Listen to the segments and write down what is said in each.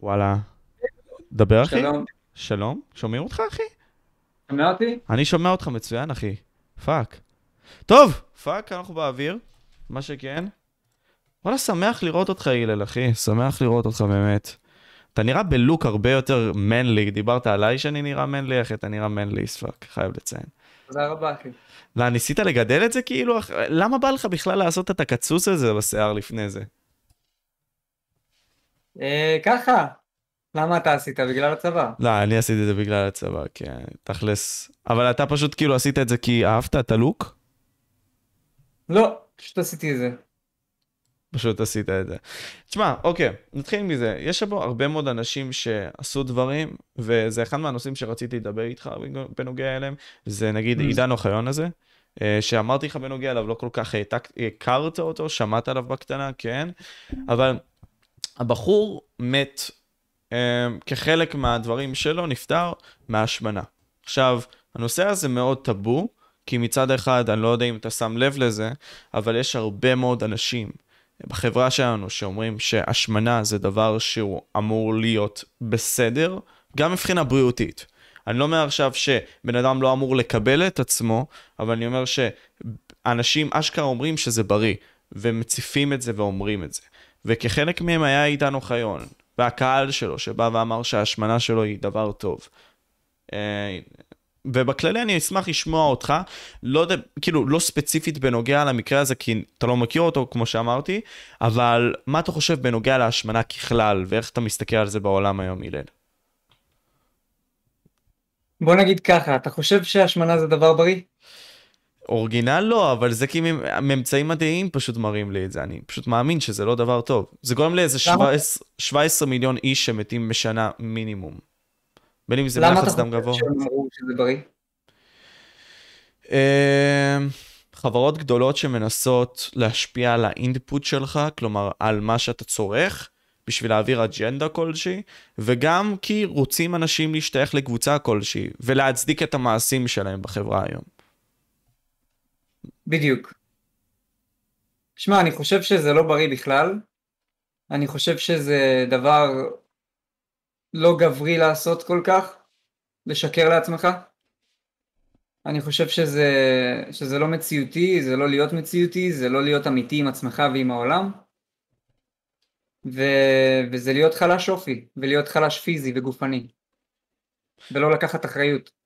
וואלה. דבר, אחי. שלום, שלום, שומעים אותך, אחי? שומע אותי? אני שומע אותך מצוין, אחי. fuck. טוב, fuck, אנחנו באוויר, מה שכן. וואלה, שמח לראות אותך, הלל, אחי. שמח לראות אותך באמת. אתה נראה ב look הרבה יותר manly. דיברת עליי שאני נראה manly, אחי, אתה נראה manly, fuck, חייב לציין. תודה רבה, אחי. לא, ניסית לגדל את זה כאילו? למה בא לך בכלל לעשות את הקצוץ הזה בשיער לפני זה? אה, ככה. למה אתה עשית? בגלל הצבא. לא, אני עשיתי את זה בגלל הצבא, כן, תכלס. אבל אתה פשוט כאילו עשית את זה כי אהבת את הלוק? לא, פשוט עשיתי את זה. פשוט עשית את זה. תשמע, אוקיי, נתחיל מזה. יש פה הרבה מאוד אנשים שעשו דברים, וזה אחד מהנושאים שרציתי לדבר איתך בנוגע אליהם, זה נגיד Mm. עידן אוחיון הזה, אה, שאמרתי לך בנוגע אליו, לא כל כך העתק- הכרת אותו, שמעת עליו בקטנה, כן, אבל הבחור מת אה, כחלק מהדברים שלו, נפטר מהשמנה. עכשיו, הנושא הזה מאוד טאבו, כי מצד אחד, אני לא יודע אם אתה שם לב לזה, אבל יש הרבה מאוד אנשים בחברה שלנו שאומרים שהשמנה זה דבר שהוא אמור להיות בסדר, גם מבחינה בריאותית. אני לא אומר עכשיו שבן אדם לא אמור לקבל את עצמו, אבל אני אומר שאנשים אשכרה אומרים שזה בריא, ומציפים את זה ואומרים את זה. וכחלק מהם היה עידן אוחיון, והקהל שלו שבא ואמר שההשמנה שלו היא דבר טוב. אה, ובכללי אני אשמח לשמוע אותך, לא כאילו, לא ספציפית בנוגע למקרה הזה, כי אתה לא מכיר אותו, כמו שאמרתי, אבל מה אתה חושב בנוגע להשמנה ככלל, ואיך אתה מסתכל על זה בעולם היום, הלל? בוא נגיד ככה, אתה חושב שהשמנה זה דבר בריא? אורגינל לא, אבל זה כי מ- ממצאים מדעיים פשוט מראים לי את זה, אני פשוט מאמין שזה לא דבר טוב. זה גורם לאיזה למה? 17, 17 מיליון איש שמתים בשנה מינימום. בין אם זה למה אתה מלחץ דם חושב גבוה. שהם אמרו שזה בריא? אמ, חברות גדולות שמנסות להשפיע על האינפוט שלך, כלומר על מה שאתה צורך, בשביל להעביר אג'נדה כלשהי, וגם כי רוצים אנשים להשתייך לקבוצה כלשהי, ולהצדיק את המעשים שלהם בחברה היום. בדיוק. שמע, אני חושב שזה לא בריא בכלל. אני חושב שזה דבר לא גברי לעשות כל כך, לשקר לעצמך. אני חושב שזה, שזה לא מציאותי, זה לא להיות מציאותי, זה לא להיות אמיתי עם עצמך ועם העולם. ו... וזה להיות חלש אופי, ולהיות חלש פיזי וגופני. ולא לקחת אחריות.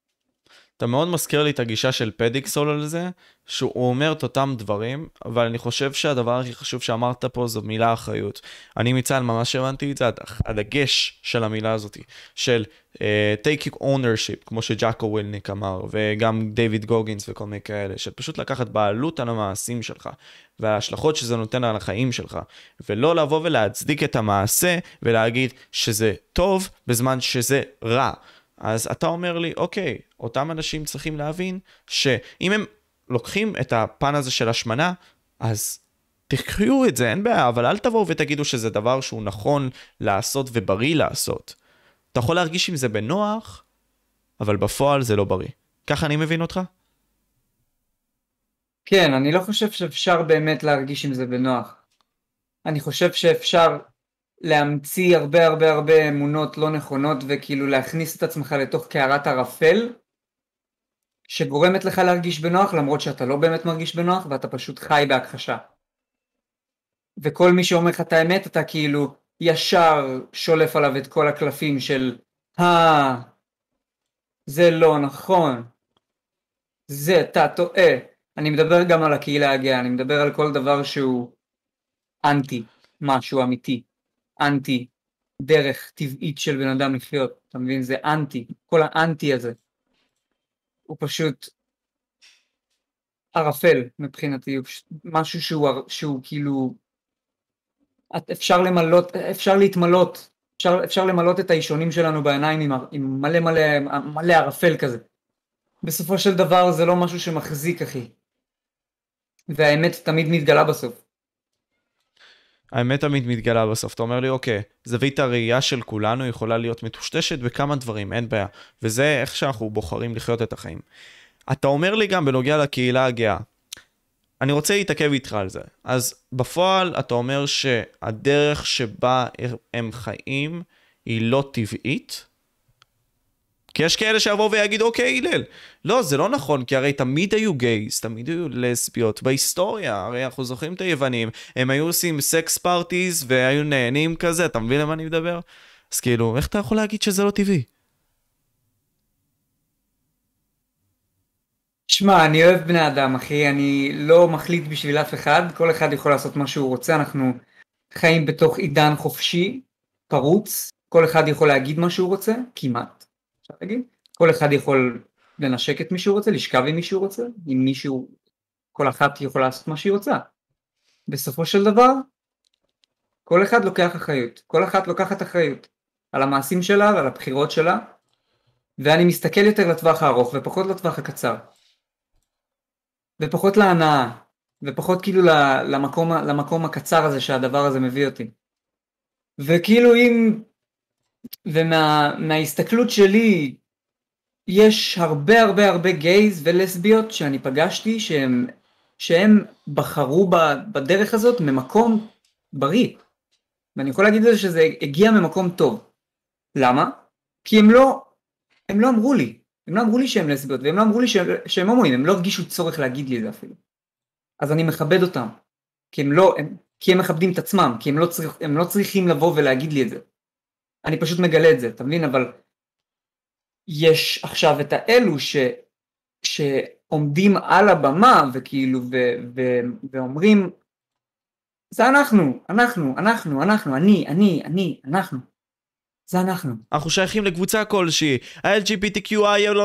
אתה מאוד מזכיר לי את הגישה של פדיקסול על זה, שהוא אומר את אותם דברים, אבל אני חושב שהדבר הכי חשוב שאמרת פה זו מילה אחריות. אני מצה"ל ממש הבנתי את זה, הד- הדגש של המילה הזאת, של uh, take ownership, כמו שג'אקו ווילניק אמר, וגם דיוויד גוגינס וכל מיני כאלה, של פשוט לקחת בעלות על המעשים שלך, וההשלכות שזה נותן על החיים שלך, ולא לבוא ולהצדיק את המעשה ולהגיד שזה טוב בזמן שזה רע. אז אתה אומר לי, אוקיי, אותם אנשים צריכים להבין שאם הם לוקחים את הפן הזה של השמנה, אז תקחו את זה, אין בעיה, אבל אל תבואו ותגידו שזה דבר שהוא נכון לעשות ובריא לעשות. אתה יכול להרגיש עם זה בנוח, אבל בפועל זה לא בריא. ככה אני מבין אותך? כן, אני לא חושב שאפשר באמת להרגיש עם זה בנוח. אני חושב שאפשר להמציא הרבה הרבה הרבה אמונות לא נכונות וכאילו להכניס את עצמך לתוך קערת ערפל שגורמת לך להרגיש בנוח למרות שאתה לא באמת מרגיש בנוח ואתה פשוט חי בהכחשה. וכל מי שאומר לך את האמת אתה כאילו ישר שולף עליו את כל הקלפים של אה, זה לא נכון, זה אתה טועה. אני מדבר גם על הקהילה הגאה, אני מדבר על כל דבר שהוא אנטי משהו אמיתי, אנטי דרך טבעית של בן אדם לחיות, אתה מבין? זה אנטי, כל האנטי הזה הוא פשוט ערפל מבחינתי, הוא פשוט משהו שהוא, שהוא כאילו, אפשר למלות, אפשר להתמלות, אפשר, אפשר למלות את האישונים שלנו בעיניים עם, עם מלא מלא מלא ערפל כזה. בסופו של דבר זה לא משהו שמחזיק אחי. והאמת תמיד מתגלה בסוף. האמת תמיד מתגלה בסוף. אתה אומר לי, אוקיי, זווית הראייה של כולנו יכולה להיות מטושטשת בכמה דברים, אין בעיה. וזה איך שאנחנו בוחרים לחיות את החיים. אתה אומר לי גם בנוגע לקהילה הגאה. אני רוצה להתעכב איתך על זה. אז בפועל אתה אומר שהדרך שבה הם חיים היא לא טבעית? כי יש כאלה שיבואו ויגידו, אוקיי, הלל, לא, זה לא נכון, כי הרי תמיד היו גייז, תמיד היו לסביות בהיסטוריה, הרי אנחנו זוכרים את היוונים, הם היו עושים סקס פארטיז והיו נהנים כזה, אתה מבין למה אני מדבר? אז כאילו, איך אתה יכול להגיד שזה לא טבעי? שמע, אני אוהב בני אדם, אחי, אני לא מחליט בשביל אף אחד, כל אחד יכול לעשות מה שהוא רוצה, אנחנו חיים בתוך עידן חופשי, פרוץ, כל אחד יכול להגיד מה שהוא רוצה, כמעט, אפשר להגיד, כל אחד יכול לנשק את מי שהוא רוצה, לשכב עם מי שהוא רוצה, עם מישהו, כל אחת יכולה לעשות מה שהיא רוצה. בסופו של דבר, כל אחד לוקח אחריות, כל אחת לוקחת אחריות על המעשים שלה ועל הבחירות שלה, ואני מסתכל יותר לטווח הארוך ופחות לטווח הקצר. ופחות להנאה, ופחות כאילו למקום, למקום הקצר הזה שהדבר הזה מביא אותי. וכאילו אם, ומההסתכלות ומה, שלי, יש הרבה הרבה הרבה גייז ולסביות שאני פגשתי שהם, שהם בחרו בדרך הזאת ממקום בריא. ואני יכול להגיד לזה שזה הגיע ממקום טוב. למה? כי הם לא, הם לא אמרו לי, הם לא אמרו לי שהם לסביות, והם לא אמרו לי שהם, שהם הומואים, הם לא הרגישו צורך להגיד לי את זה אפילו. אז אני מכבד אותם, כי הם לא, הם, כי הם מכבדים את עצמם, כי הם לא, צריך, הם לא צריכים לבוא ולהגיד לי את זה. אני פשוט מגלה את זה, אתה מבין? אבל יש עכשיו את האלו ש, שעומדים על הבמה וכאילו ו, ו, ואומרים זה אנחנו, אנחנו, אנחנו, אנחנו, אני, אני, אני, אנחנו. זה אנחנו. אנחנו שייכים לקבוצה כלשהי, ה-LGBTQI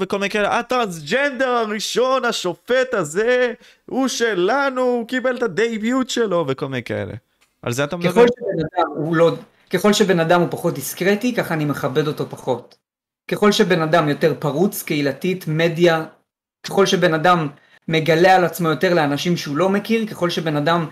וכל מיני כאלה, הטרנסג'נדר הראשון, השופט הזה, הוא שלנו, הוא קיבל את הדייביוט שלו וכל מיני כאלה. על זה אתה מדבר? ככל שבן אדם הוא לא, ככל שבן אדם הוא פחות דיסקרטי, ככה אני מכבד אותו פחות. ככל שבן אדם יותר פרוץ, קהילתית, מדיה, ככל שבן אדם מגלה על עצמו יותר לאנשים שהוא לא מכיר, ככל שבן אדם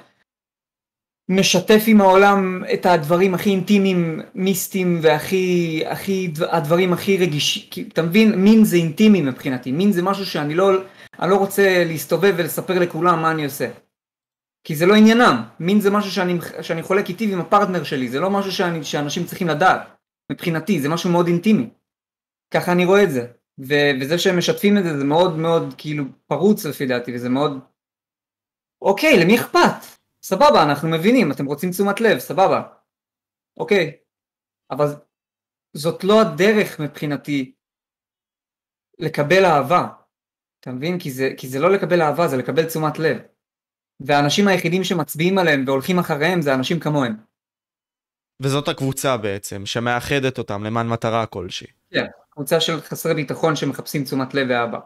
משתף עם העולם את הדברים הכי אינטימיים, מיסטיים והכי, הכי, הדברים הכי רגישים, אתה מבין? מין זה אינטימי מבחינתי, מין זה משהו שאני לא, אני לא רוצה להסתובב ולספר לכולם מה אני עושה. כי זה לא עניינם, מין זה משהו שאני, שאני חולק איתי עם הפרטנר שלי, זה לא משהו שאני, שאנשים צריכים לדעת, מבחינתי, זה משהו מאוד אינטימי. ככה אני רואה את זה. ו, וזה שהם משתפים את זה, זה מאוד מאוד כאילו פרוץ לפי דעתי, וזה מאוד... אוקיי, למי אכפת? סבבה, אנחנו מבינים, אתם רוצים תשומת לב, סבבה. אוקיי. אבל זאת לא הדרך מבחינתי לקבל אהבה. אתה מבין? כי זה, כי זה לא לקבל אהבה, זה לקבל תשומת לב. והאנשים היחידים שמצביעים עליהם והולכים אחריהם זה אנשים כמוהם. וזאת הקבוצה בעצם, שמאחדת אותם למען מטרה כלשהי. כן, קבוצה של חסרי ביטחון שמחפשים תשומת לב ואהבה.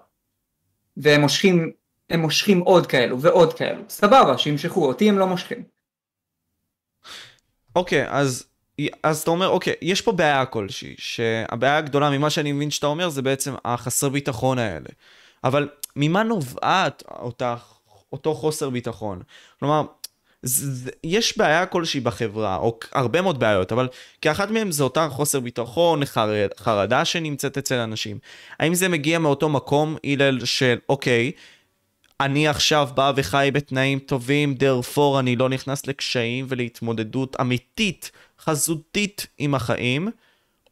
והם מושכים הם מושכים עוד כאלו ועוד כאלו, סבבה, שימשכו, אותי הם לא מושכים. אוקיי, okay, אז, אז אתה אומר, אוקיי, יש פה בעיה כלשהי, שהבעיה הגדולה ממה שאני מבין שאתה אומר זה בעצם החסר ביטחון האלה. אבל ממה נובעת אותה, אותו חוסר ביטחון? כלומר, זה, יש בעיה כלשהי בחברה, או הרבה מאוד בעיות, אבל כאחת מהן זה אותה חוסר ביטחון, חרד, חרדה שנמצאת אצל אנשים. האם זה מגיע מאותו מקום, הלל, של אוקיי, אני עכשיו בא וחי בתנאים טובים, דרפור אני לא נכנס לקשיים ולהתמודדות אמיתית, חזותית עם החיים,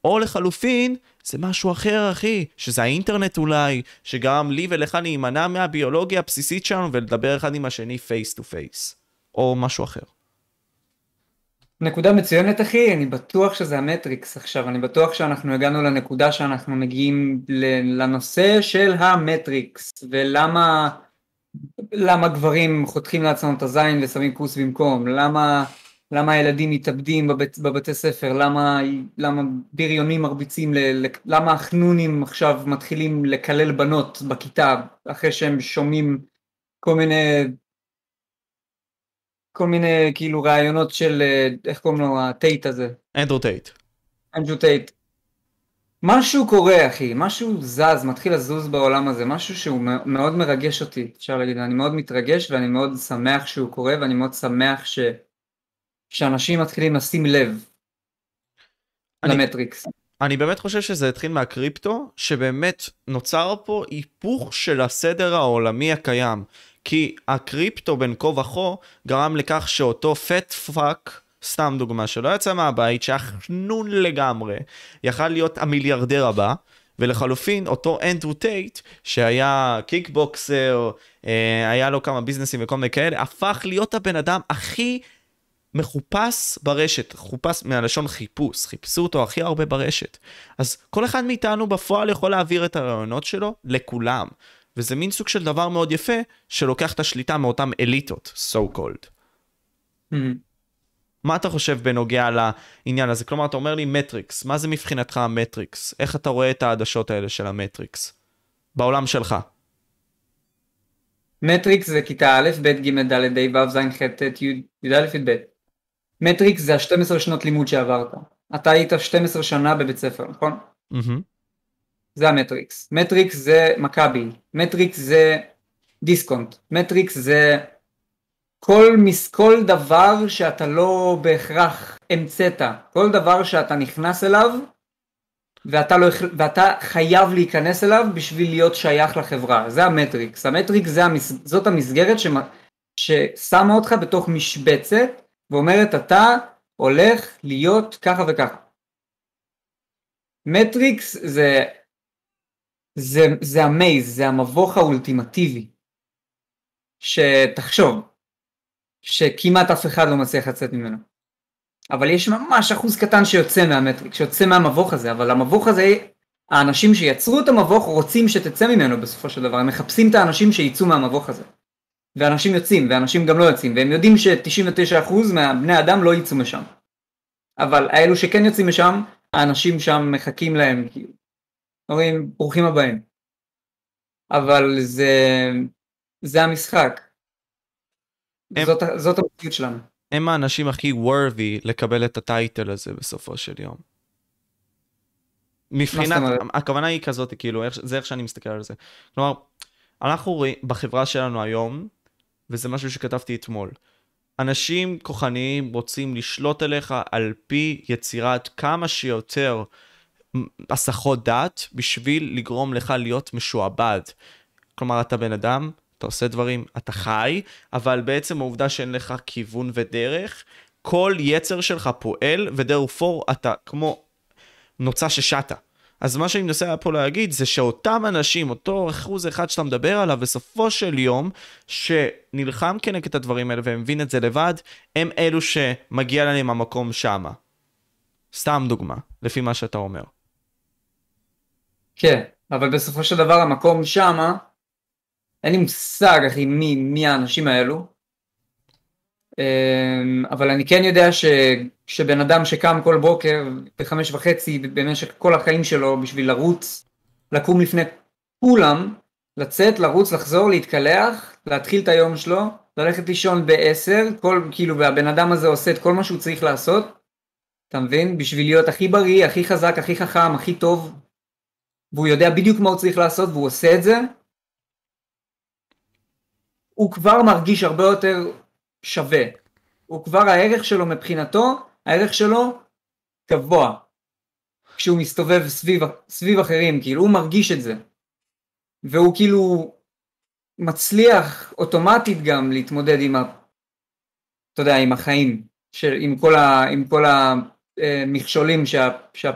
או לחלופין, זה משהו אחר, אחי, שזה האינטרנט אולי, שגרם לי ולך להימנע מהביולוגיה הבסיסית שלנו ולדבר אחד עם השני face to face, או משהו אחר. נקודה מצוינת אחי, אני בטוח שזה ה Matrix עכשיו, אני בטוח שאנחנו הגענו לנקודה שאנחנו מגיעים לנושא של ה Matrix, ולמה למה גברים חותכים לעצמם את הזין ושמים כוס במקום, למה, למה הילדים מתאבדים בבית, בבתי ספר, למה, למה בריונים מרביצים, ל, למה החנונים עכשיו מתחילים לקלל בנות בכיתה אחרי שהם שומעים כל מיני, כל מיני כאילו רעיונות של, איך קוראים לו הטייט הזה? אנדרו טייט. אנדרו טייט. משהו קורה אחי, משהו זז, מתחיל לזוז בעולם הזה, משהו שהוא מאוד מרגש אותי, אפשר להגיד, אני מאוד מתרגש ואני מאוד שמח שהוא קורה ואני מאוד שמח ש... שאנשים מתחילים לשים לב אני, למטריקס. אני באמת חושב שזה התחיל מהקריפטו, שבאמת נוצר פה היפוך של הסדר העולמי הקיים. כי הקריפטו בין כה וכה גרם לכך שאותו fat fuck סתם דוגמה, שלא יצא מהבית, שהיה חנון לגמרי, יכל להיות המיליארדר הבא, ולחלופין, אותו אנדרו טייט, שהיה קיקבוקסר, אה, היה לו כמה ביזנסים וכל מיני כאלה, הפך להיות הבן אדם הכי מחופש ברשת, חופש מהלשון חיפוש, חיפשו אותו הכי הרבה ברשת. אז כל אחד מאיתנו בפועל יכול להעביר את הרעיונות שלו לכולם. וזה מין סוג של דבר מאוד יפה, שלוקח את השליטה מאותם אליטות, so called. Mm-hmm. מה אתה חושב בנוגע לעניין הזה? כלומר, אתה אומר לי מטריקס, מה זה מבחינתך המטריקס? איך אתה רואה את העדשות האלה של המטריקס? בעולם שלך. מטריקס זה כיתה א', ב', ג', ד', ה', ו', ז', ח', ט', י', י"א, י"ב. מטריקס זה ה-12 שנות לימוד שעברת. אתה היית 12 שנה בבית ספר, נכון? Mm-hmm. זה המטריקס. מטריקס זה מכבי, מטריקס זה דיסקונט, מטריקס זה כל, מס, כל דבר שאתה לא בהכרח המצאת, כל דבר שאתה נכנס אליו ואתה, לא, ואתה חייב להיכנס אליו בשביל להיות שייך לחברה, זה המטריקס. המטריקס זה המס, זאת המסגרת ש, ששמה אותך בתוך משבצת ואומרת אתה הולך להיות ככה וככה. מטריקס זה זה, זה ה maze, זה המבוך האולטימטיבי. שתחשוב, שכמעט אף אחד לא מצליח לצאת ממנו. אבל יש ממש אחוז קטן שיוצא מהמטריק, שיוצא מהמבוך הזה, אבל המבוך הזה, האנשים שיצרו את המבוך רוצים שתצא ממנו בסופו של דבר, הם מחפשים את האנשים שיצאו מהמבוך הזה. ואנשים יוצאים, ואנשים גם לא יוצאים, והם יודעים ש-99% מהבני אדם לא יצאו משם. אבל האלו שכן יוצאים משם, האנשים שם מחכים להם, כאילו, אומרים ברוכים הבאים. אבל זה, זה המשחק. הם, זאת, זאת המציאות שלנו. הם האנשים הכי worthy לקבל את הטייטל הזה בסופו של יום. מבחינת, הכוונה היא כזאת, כאילו, זה איך שאני מסתכל על זה. כלומר, אנחנו רואים בחברה שלנו היום, וזה משהו שכתבתי אתמול, אנשים כוחניים רוצים לשלוט עליך על פי יצירת כמה שיותר הסחות דעת בשביל לגרום לך להיות משועבד. כלומר, אתה בן אדם, אתה עושה דברים, אתה חי, אבל בעצם העובדה שאין לך כיוון ודרך, כל יצר שלך פועל, ודרפור אתה כמו נוצה ששטה. אז מה שאני מנסה פה להגיד זה שאותם אנשים, אותו אחוז אחד שאתה מדבר עליו, בסופו של יום, שנלחם כנגד הדברים האלה ומבין את זה לבד, הם אלו שמגיע להם המקום שמה. סתם דוגמה, לפי מה שאתה אומר. כן, אבל בסופו של דבר המקום שמה, אין לי מושג אחי מי, מי האנשים האלו, אבל אני כן יודע ש, שבן אדם שקם כל בוקר בחמש וחצי במשך כל החיים שלו בשביל לרוץ, לקום לפני כולם, לצאת, לרוץ, לחזור, להתקלח, להתחיל את היום שלו, ללכת לישון בעשר, כל, כאילו, והבן אדם הזה עושה את כל מה שהוא צריך לעשות, אתה מבין? בשביל להיות הכי בריא, הכי חזק, הכי חכם, הכי טוב, והוא יודע בדיוק מה הוא צריך לעשות והוא עושה את זה, הוא כבר מרגיש הרבה יותר שווה. הוא כבר הערך שלו מבחינתו, הערך שלו גבוה. כשהוא מסתובב סביב, סביב אחרים, כאילו הוא מרגיש את זה. והוא כאילו מצליח אוטומטית גם להתמודד עם ה... אתה יודע, עם החיים, של, עם כל, ה, עם כל המכשולים שה, שה,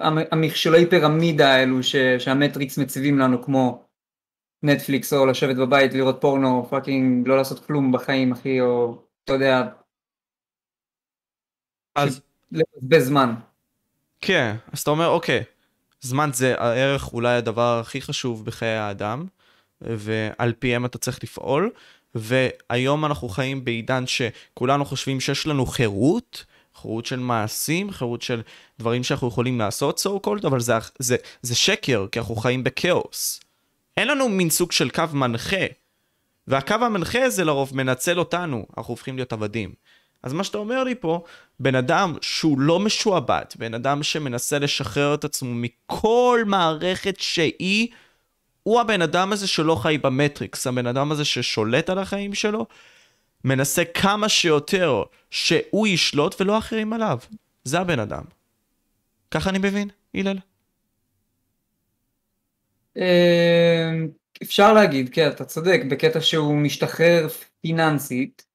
המכשולי פירמידה האלו ש, שהמטריקס מציבים לנו כמו נטפליקס או לשבת בבית לראות פורנו fucking לא לעשות כלום בחיים אחי או אתה יודע אז לבזבז זמן. כן אז אתה אומר אוקיי זמן זה הערך אולי הדבר הכי חשוב בחיי האדם ועל פיהם אתה צריך לפעול והיום אנחנו חיים בעידן שכולנו חושבים שיש לנו חירות חירות של מעשים, חירות של דברים שאנחנו יכולים לעשות, so called, אבל זה, זה, זה שקר, כי אנחנו חיים בכאוס. אין לנו מין סוג של קו מנחה, והקו המנחה הזה לרוב מנצל אותנו, אנחנו הופכים להיות עבדים. אז מה שאתה אומר לי פה, בן אדם שהוא לא משועבד, בן אדם שמנסה לשחרר את עצמו מכל מערכת שהיא, הוא הבן אדם הזה שלא חי במטריקס, הבן אדם הזה ששולט על החיים שלו, מנסה כמה שיותר שהוא ישלוט ולא אחרים עליו. זה הבן אדם. ככה אני מבין, הלל? אמ, אפשר להגיד, כן, אתה צודק, בקטע שהוא משתחרר פיננסית,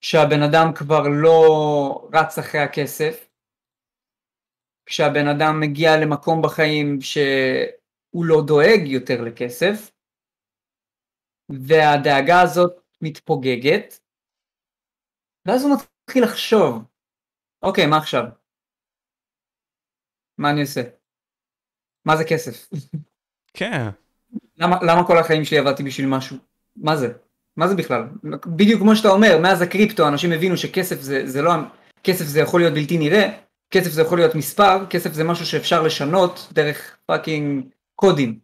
שהבן אדם כבר לא רץ אחרי הכסף, כשהבן אדם מגיע למקום בחיים שהוא לא דואג יותר לכסף, והדאגה הזאת מתפוגגת, ואז הוא מתחיל לחשוב, אוקיי, מה עכשיו? מה אני עושה? מה זה כסף? כן. למה, למה כל החיים שלי עבדתי בשביל משהו? מה זה? מה זה בכלל? בדיוק כמו שאתה אומר, מאז הקריפטו אנשים הבינו שכסף זה, זה לא, כסף זה יכול להיות בלתי נראה, כסף זה יכול להיות מספר, כסף זה משהו שאפשר לשנות דרך fucking קודים.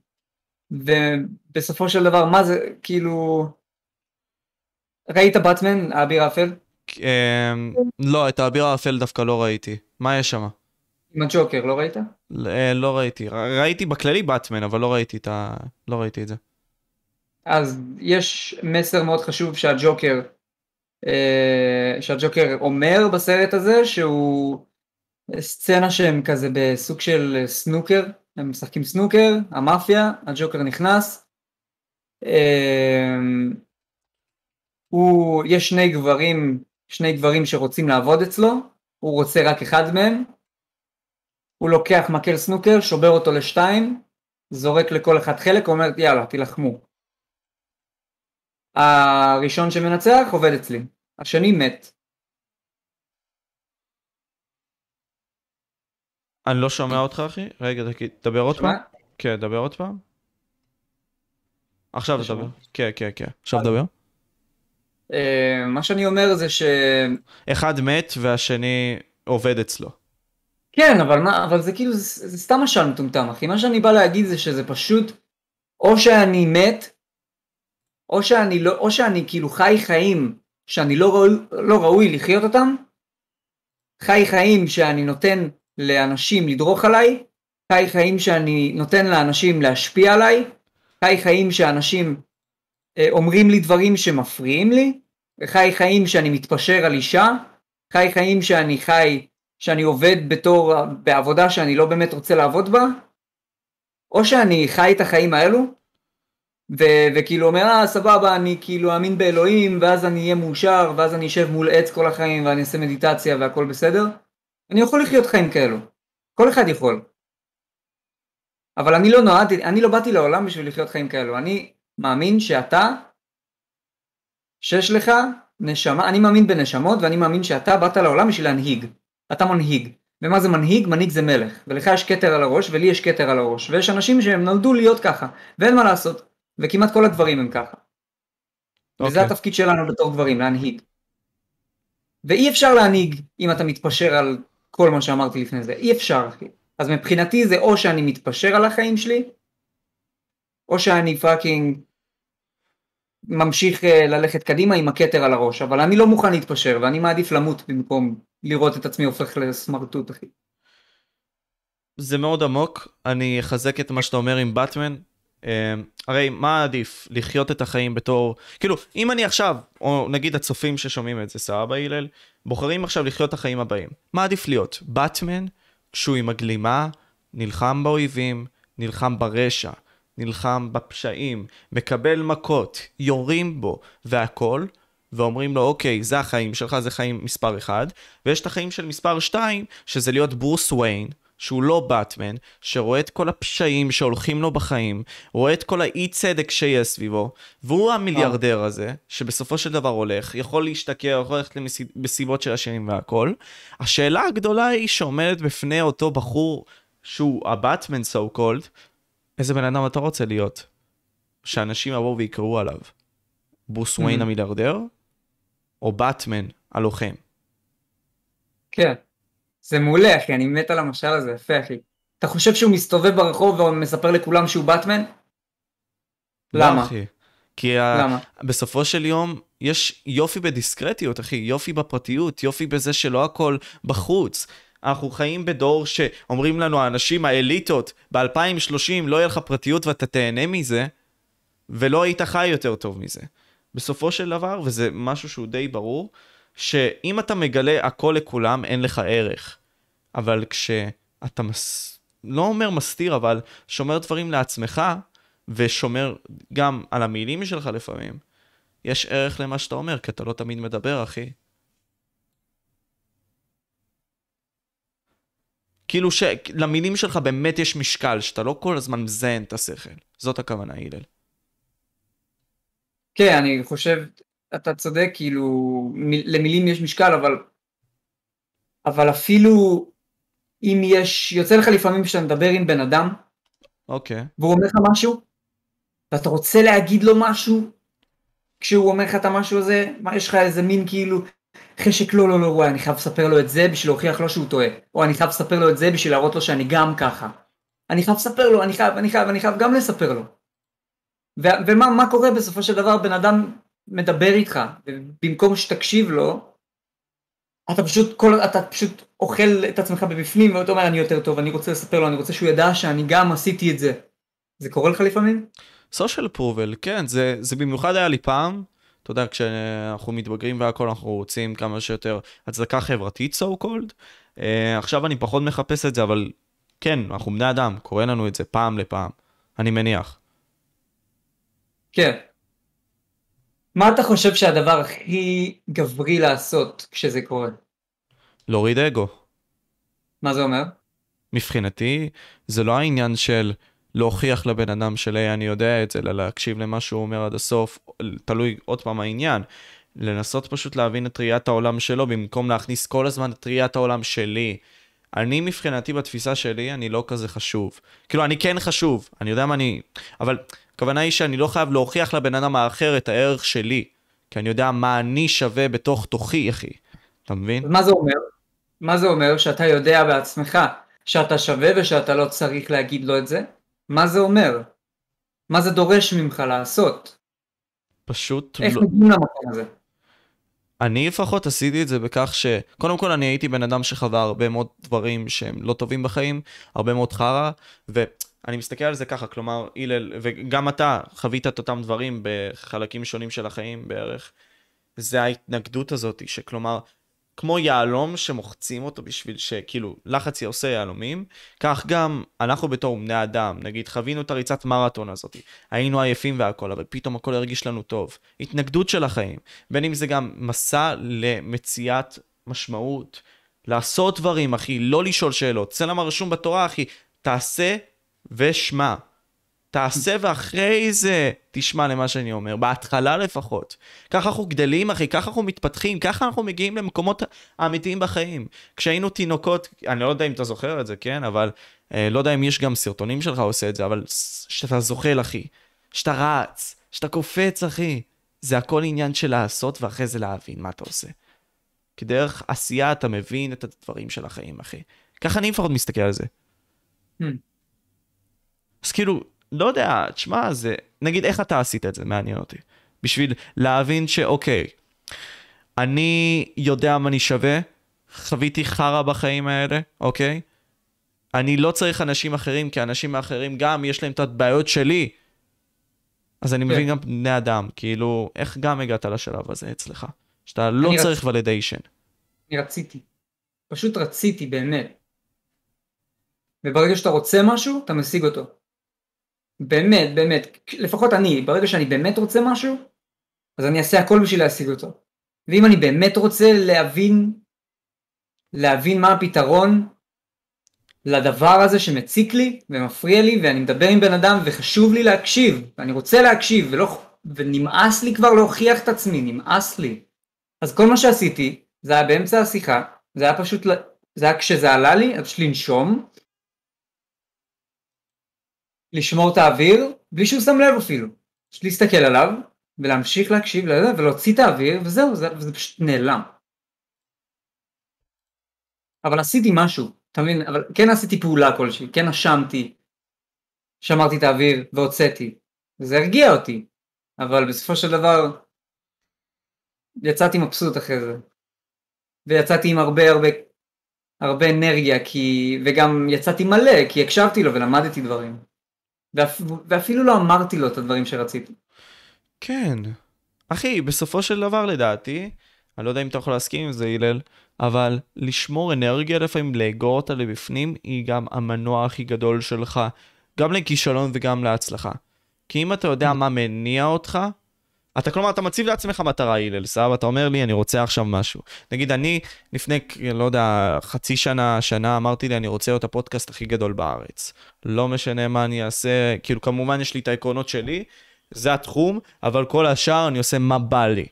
ובסופו של דבר, מה זה, כאילו... ראית באטמן, האביר האפל? אמ, לא, את האביר האפל דווקא לא ראיתי. מה יש שם? עם הג'וקר, לא ראית? לא ראיתי. ראיתי בכללי באטמן, אבל לא ראיתי את ה... לא ראיתי את זה. אז יש מסר מאוד חשוב שהג'וקר, אה, שהג'וקר אומר בסרט הזה, שהוא סצנה שהם כזה בסוג של סנוקר, הם משחקים סנוקר, המאפיה, הג'וקר נכנס, אה, הוא, יש שני גברים, שני גברים שרוצים לעבוד אצלו, הוא רוצה רק אחד מהם, הוא לוקח מקל סנוקר, שובר אותו לשתיים, זורק לכל אחד חלק, אומר יאללה תילחמו. הראשון שמנצח עובד אצלי, השני מת. אני לא שומע אותך אחי, רגע תדבר עוד פעם. כן, דבר עוד פעם. עכשיו תדבר. כן, כן, כן. עכשיו תדבר. אה, מה שאני אומר זה ש... אחד מת והשני עובד אצלו. כן, אבל מה, אבל זה כאילו, זה, זה סתם משל מטומטם, אחי. מה שאני בא להגיד זה שזה פשוט, או שאני מת, או שאני לא, או שאני כאילו חי חיים שאני לא ראוי, לא ראוי לחיות אותם, חי חיים שאני נותן לאנשים לדרוך עליי, חי חיים שאני נותן לאנשים להשפיע עליי, חי חיים שאנשים אה, אומרים לי דברים שמפריעים לי, חי חיים שאני מתפשר על אישה, חי חיים שאני חי, שאני עובד בתור, בעבודה שאני לא באמת רוצה לעבוד בה, או שאני חי את החיים האלו, ו- וכאילו אומר, אה סבבה, אני כאילו אאמין באלוהים, ואז אני אהיה מאושר, ואז אני אשב מול עץ כל החיים, ואני אעשה מדיטציה והכל בסדר, אני יכול לחיות חיים כאלו. כל אחד יכול. אבל אני לא נועדתי, אני לא באתי לעולם בשביל לחיות חיים כאלו. אני מאמין שאתה, שיש לך נשמה, אני מאמין בנשמות ואני מאמין שאתה באת לעולם בשביל להנהיג. אתה מנהיג. ומה זה מנהיג? מנהיג זה מלך. ולך יש כתר על הראש ולי יש כתר על הראש. ויש אנשים שהם נולדו להיות ככה, ואין מה לעשות. וכמעט כל הגברים הם ככה. Okay. וזה אוקיי. התפקיד שלנו בתור גברים, להנהיג. ואי אפשר להנהיג אם אתה מתפשר על כל מה שאמרתי לפני זה, אי אפשר אחי. אז מבחינתי זה או שאני מתפשר על החיים שלי, או שאני fucking ממשיך אה, ללכת קדימה עם הכתר על הראש, אבל אני לא מוכן להתפשר ואני מעדיף למות במקום לראות את עצמי הופך לסמרטוט אחי. זה מאוד עמוק, אני אחזק את מה שאתה אומר עם באטמן, אמ, הרי מה עדיף? לחיות את החיים בתור... כאילו, אם אני עכשיו, או נגיד הצופים ששומעים את זה, סבבה הלל, בוחרים עכשיו לחיות את החיים הבאים. מה עדיף להיות? באטמן, כשהוא עם הגלימה, נלחם באויבים, נלחם ברשע, נלחם בפשעים, מקבל מכות, יורים בו, והכל, ואומרים לו, אוקיי, זה החיים שלך, זה חיים מספר 1, ויש את החיים של מספר 2, שזה להיות ברוס וויין, שהוא לא באטמן, שרואה את כל הפשעים שהולכים לו בחיים, רואה את כל האי צדק שיש סביבו, והוא המיליארדר הזה, שבסופו של דבר הולך, יכול להשתכר, יכול ללכת למסיבות של השירים והכל. השאלה הגדולה היא שעומדת בפני אותו בחור שהוא הבאטמן so called, איזה בן אדם אתה רוצה להיות? שאנשים יבואו ויקראו עליו. ברוס וויין mm-hmm. המיליארדר, או באטמן הלוחם? כן. זה מעולה אחי, אני מת על המשל הזה, יפה אחי. אתה חושב שהוא מסתובב ברחוב ומספר לכולם שהוא באטמן? לא, למה? אחי. כי למה? ה... בסופו של יום יש יופי בדיסקרטיות, אחי, יופי בפרטיות, יופי בזה שלא הכל בחוץ. אנחנו חיים בדור שאומרים לנו, האנשים, האליטות, ב-2030 לא יהיה לך פרטיות ואתה תהנה מזה, ולא היית חי יותר טוב מזה. בסופו של דבר, וזה משהו שהוא די ברור, שאם אתה מגלה הכל לכולם, אין לך ערך. אבל כשאתה מס... לא אומר מסתיר, אבל שומר דברים לעצמך, ושומר גם על המילים שלך לפעמים, יש ערך למה שאתה אומר, כי אתה לא תמיד מדבר, אחי. כאילו שלמילים שלך באמת יש משקל, שאתה לא כל הזמן מזיין את השכל. זאת הכוונה, הלל. כן, אני חושב, אתה צודק, כאילו, מ- למילים יש משקל, אבל, אבל אפילו אם יש, יוצא לך לפעמים שאתה מדבר עם בן אדם, אוקיי. והוא אומר לך משהו, ואתה רוצה להגיד לו משהו, כשהוא אומר לך את המשהו הזה, מה יש לך איזה מין כאילו חשק לא לא לא וואי אני חייב לספר לו את זה בשביל להוכיח לו שהוא טועה, או אני חייב לספר לו את זה בשביל להראות לו שאני גם ככה. אני חייב לספר לו, אני חייב, אני חייב, אני חייב גם לספר לו. ו- ומה מה קורה בסופו של דבר בן אדם מדבר איתך, ובמקום שתקשיב לו, אתה פשוט, כל, אתה פשוט אוכל את עצמך בבפנים ואתה אומר אני יותר טוב, אני רוצה לספר לו, אני רוצה שהוא ידע שאני גם עשיתי את זה. זה קורה לך לפעמים? סושיאל פרובל, כן, זה, זה במיוחד היה לי פעם, אתה יודע, כשאנחנו מתבגרים והכל, אנחנו רוצים כמה שיותר הצדקה חברתית, so called. Uh, עכשיו אני פחות מחפש את זה, אבל כן, אנחנו בני אדם, קורה לנו את זה פעם לפעם, אני מניח. כן. מה אתה חושב שהדבר הכי גברי לעשות כשזה קורה? להוריד אגו. מה זה אומר? מבחינתי, זה לא העניין של להוכיח לבן אדם של היי, אני יודע את זה, אלא להקשיב למה שהוא אומר עד הסוף, תלוי עוד פעם העניין. לנסות פשוט להבין את ראיית העולם שלו, במקום להכניס כל הזמן את ראיית העולם שלי. אני מבחינתי, בתפיסה שלי, אני לא כזה חשוב. כאילו, אני כן חשוב, אני יודע מה אני... אבל הכוונה היא שאני לא חייב להוכיח לבן אדם האחר את הערך שלי, כי אני יודע מה אני שווה בתוך תוכי, אחי. אתה מבין? מה זה אומר? מה זה אומר שאתה יודע בעצמך שאתה שווה ושאתה לא צריך להגיד לו את זה? מה זה אומר? מה זה דורש ממך לעשות? פשוט איך לא... מגיעים למקום הזה? אני לפחות עשיתי את זה בכך ש... קודם כל אני הייתי בן אדם שחווה הרבה מאוד דברים שהם לא טובים בחיים, הרבה מאוד חרא, ואני מסתכל על זה ככה, כלומר, הלל, וגם אתה חווית את אותם דברים בחלקים שונים של החיים בערך. זה ההתנגדות הזאת, שכלומר, כמו יהלום שמוחצים אותו בשביל שכאילו לחץ עושה יהלומים, כך גם אנחנו בתור בני אדם, נגיד חווינו את הריצת מרתון הזאת, היינו עייפים והכל, אבל פתאום הכל הרגיש לנו טוב. התנגדות של החיים, בין אם זה גם מסע למציאת משמעות, לעשות דברים אחי, לא לשאול שאלות, צלם הרשום בתורה אחי, תעשה ושמע. תעשה ואחרי זה תשמע למה שאני אומר, בהתחלה לפחות. ככה אנחנו גדלים, אחי, ככה אנחנו מתפתחים, ככה אנחנו מגיעים למקומות האמיתיים בחיים. כשהיינו תינוקות, אני לא יודע אם אתה זוכר את זה, כן? אבל אה, לא יודע אם יש גם סרטונים שלך עושה את זה, אבל שאתה זוחל, אחי. שאתה רץ, שאתה קופץ, אחי. זה הכל עניין של לעשות ואחרי זה להבין מה אתה עושה. כי דרך עשייה אתה מבין את הדברים של החיים, אחי. ככה אני לפחות מסתכל על זה. Hmm. אז כאילו, לא יודע, תשמע, זה... נגיד, איך אתה עשית את זה? מעניין אותי. בשביל להבין שאוקיי, אני יודע מה אני שווה, חוויתי חרא בחיים האלה, אוקיי? אני לא צריך אנשים אחרים, כי האנשים האחרים גם יש להם את הבעיות שלי. אז אני כן. מבין גם בני אדם, כאילו, איך גם הגעת לשלב הזה אצלך? שאתה לא צריך ולידיישן. אני רציתי. פשוט רציתי באמת. וברגע שאתה רוצה משהו, אתה משיג אותו. באמת, באמת. לפחות אני, ברגע שאני באמת רוצה משהו, אז אני אעשה הכל בשביל להשיג אותו. ואם אני באמת רוצה להבין, להבין מה הפתרון לדבר הזה שמציק לי ומפריע לי, ואני מדבר עם בן אדם וחשוב לי להקשיב, ואני רוצה להקשיב, ולא, ונמאס לי כבר להוכיח את עצמי, נמאס לי. אז כל מה שעשיתי, זה היה באמצע השיחה, זה היה פשוט, זה היה כשזה עלה לי, אז פשוט לנשום, לשמור את האוויר, בלי שהוא שם לב אפילו. פשוט להסתכל עליו, ולהמשיך להקשיב לזה, ולהוציא את האוויר, וזהו, זה, וזה פשוט נעלם. אבל עשיתי משהו, אתה מבין? אבל כן עשיתי פעולה כלשהי, כן נשמתי, שמרתי את האוויר והוצאתי. וזה הרגיע אותי, אבל בסופו של דבר יצאתי מבסוט אחרי זה. ויצאתי עם הרבה הרבה הרבה אנרגיה, כי... וגם יצאתי מלא, כי הקשבתי לו ולמדתי דברים. ואפ... ואפילו לא אמרתי לו את הדברים שרציתי. כן. אחי, בסופו של דבר לדעתי, אני לא יודע אם אתה יכול להסכים עם זה, הלל, אבל לשמור אנרגיה לפעמים, לאגור אותה לבפנים, היא גם המנוע הכי גדול שלך, גם לכישלון וגם להצלחה. כי אם אתה יודע מה מניע אותך, אתה כלומר, אתה מציב לעצמך מטרה, הלל, סבבה? אתה אומר לי, אני רוצה עכשיו משהו. נגיד, אני לפני, לא יודע, חצי שנה, שנה, אמרתי לי, אני רוצה להיות הפודקאסט הכי גדול בארץ. לא משנה מה אני אעשה, כאילו, כמובן יש לי את העקרונות שלי, זה התחום, אבל כל השאר אני עושה מה בא לי.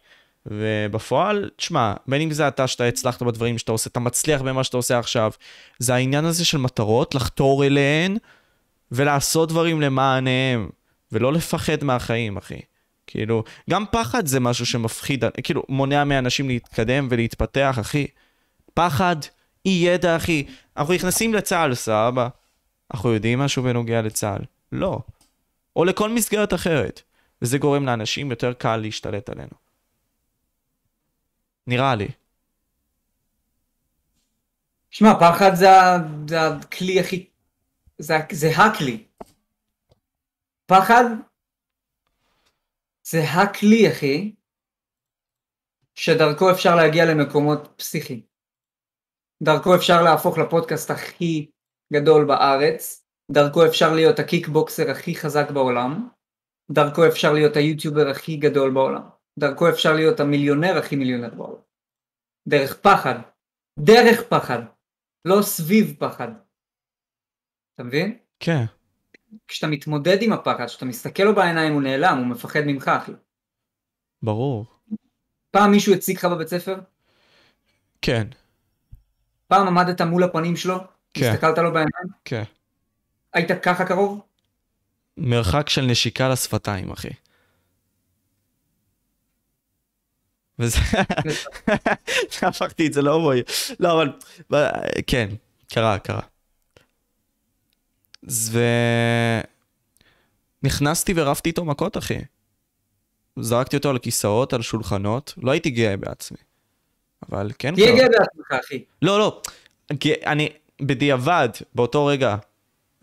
ובפועל, תשמע, בין אם זה אתה שאתה הצלחת בדברים שאתה עושה, אתה מצליח במה שאתה עושה עכשיו, זה העניין הזה של מטרות, לחתור אליהן ולעשות דברים למעניהם, ולא לפחד מהחיים, אחי. כאילו, גם פחד זה משהו שמפחיד, כאילו, מונע מאנשים להתקדם ולהתפתח, אחי. פחד, אי ידע, אחי. אנחנו נכנסים לצה"ל, סבבה. אנחנו יודעים משהו בנוגע לצה"ל? לא. או לכל מסגרת אחרת. וזה גורם לאנשים יותר קל להשתלט עלינו. נראה לי. שמע, פחד זה, זה הכלי הכי... זה, זה הכלי. פחד זה הכלי, אחי, שדרכו אפשר להגיע למקומות פסיכיים. דרכו אפשר להפוך לפודקאסט הכי גדול בארץ, דרכו אפשר להיות הקיקבוקסר הכי חזק בעולם, דרכו אפשר להיות היוטיובר הכי גדול בעולם, דרכו אפשר להיות המיליונר הכי מיליונר בעולם. דרך פחד. דרך פחד. לא סביב פחד. אתה מבין? כן. כשאתה מתמודד עם הפחד, כשאתה מסתכל לו בעיניים הוא נעלם, הוא מפחד ממך אחי. ברור. פעם מישהו הציג לך בבית ספר? כן. פעם עמדת מול הפנים שלו? כן. הסתכלת לו בעיניים? כן. היית ככה קרוב? מרחק של נשיקה לשפתיים, אחי. וזה... הפכתי את זה להומואי. לא, אבל... כן, קרה, קרה. ו... נכנסתי ורבתי איתו מכות, אחי. זרקתי אותו על כיסאות, על שולחנות, לא הייתי גאה בעצמי. אבל כן תהיה. גאה בעצמך אחי. לא, לא. אני, בדיעבד, באותו רגע,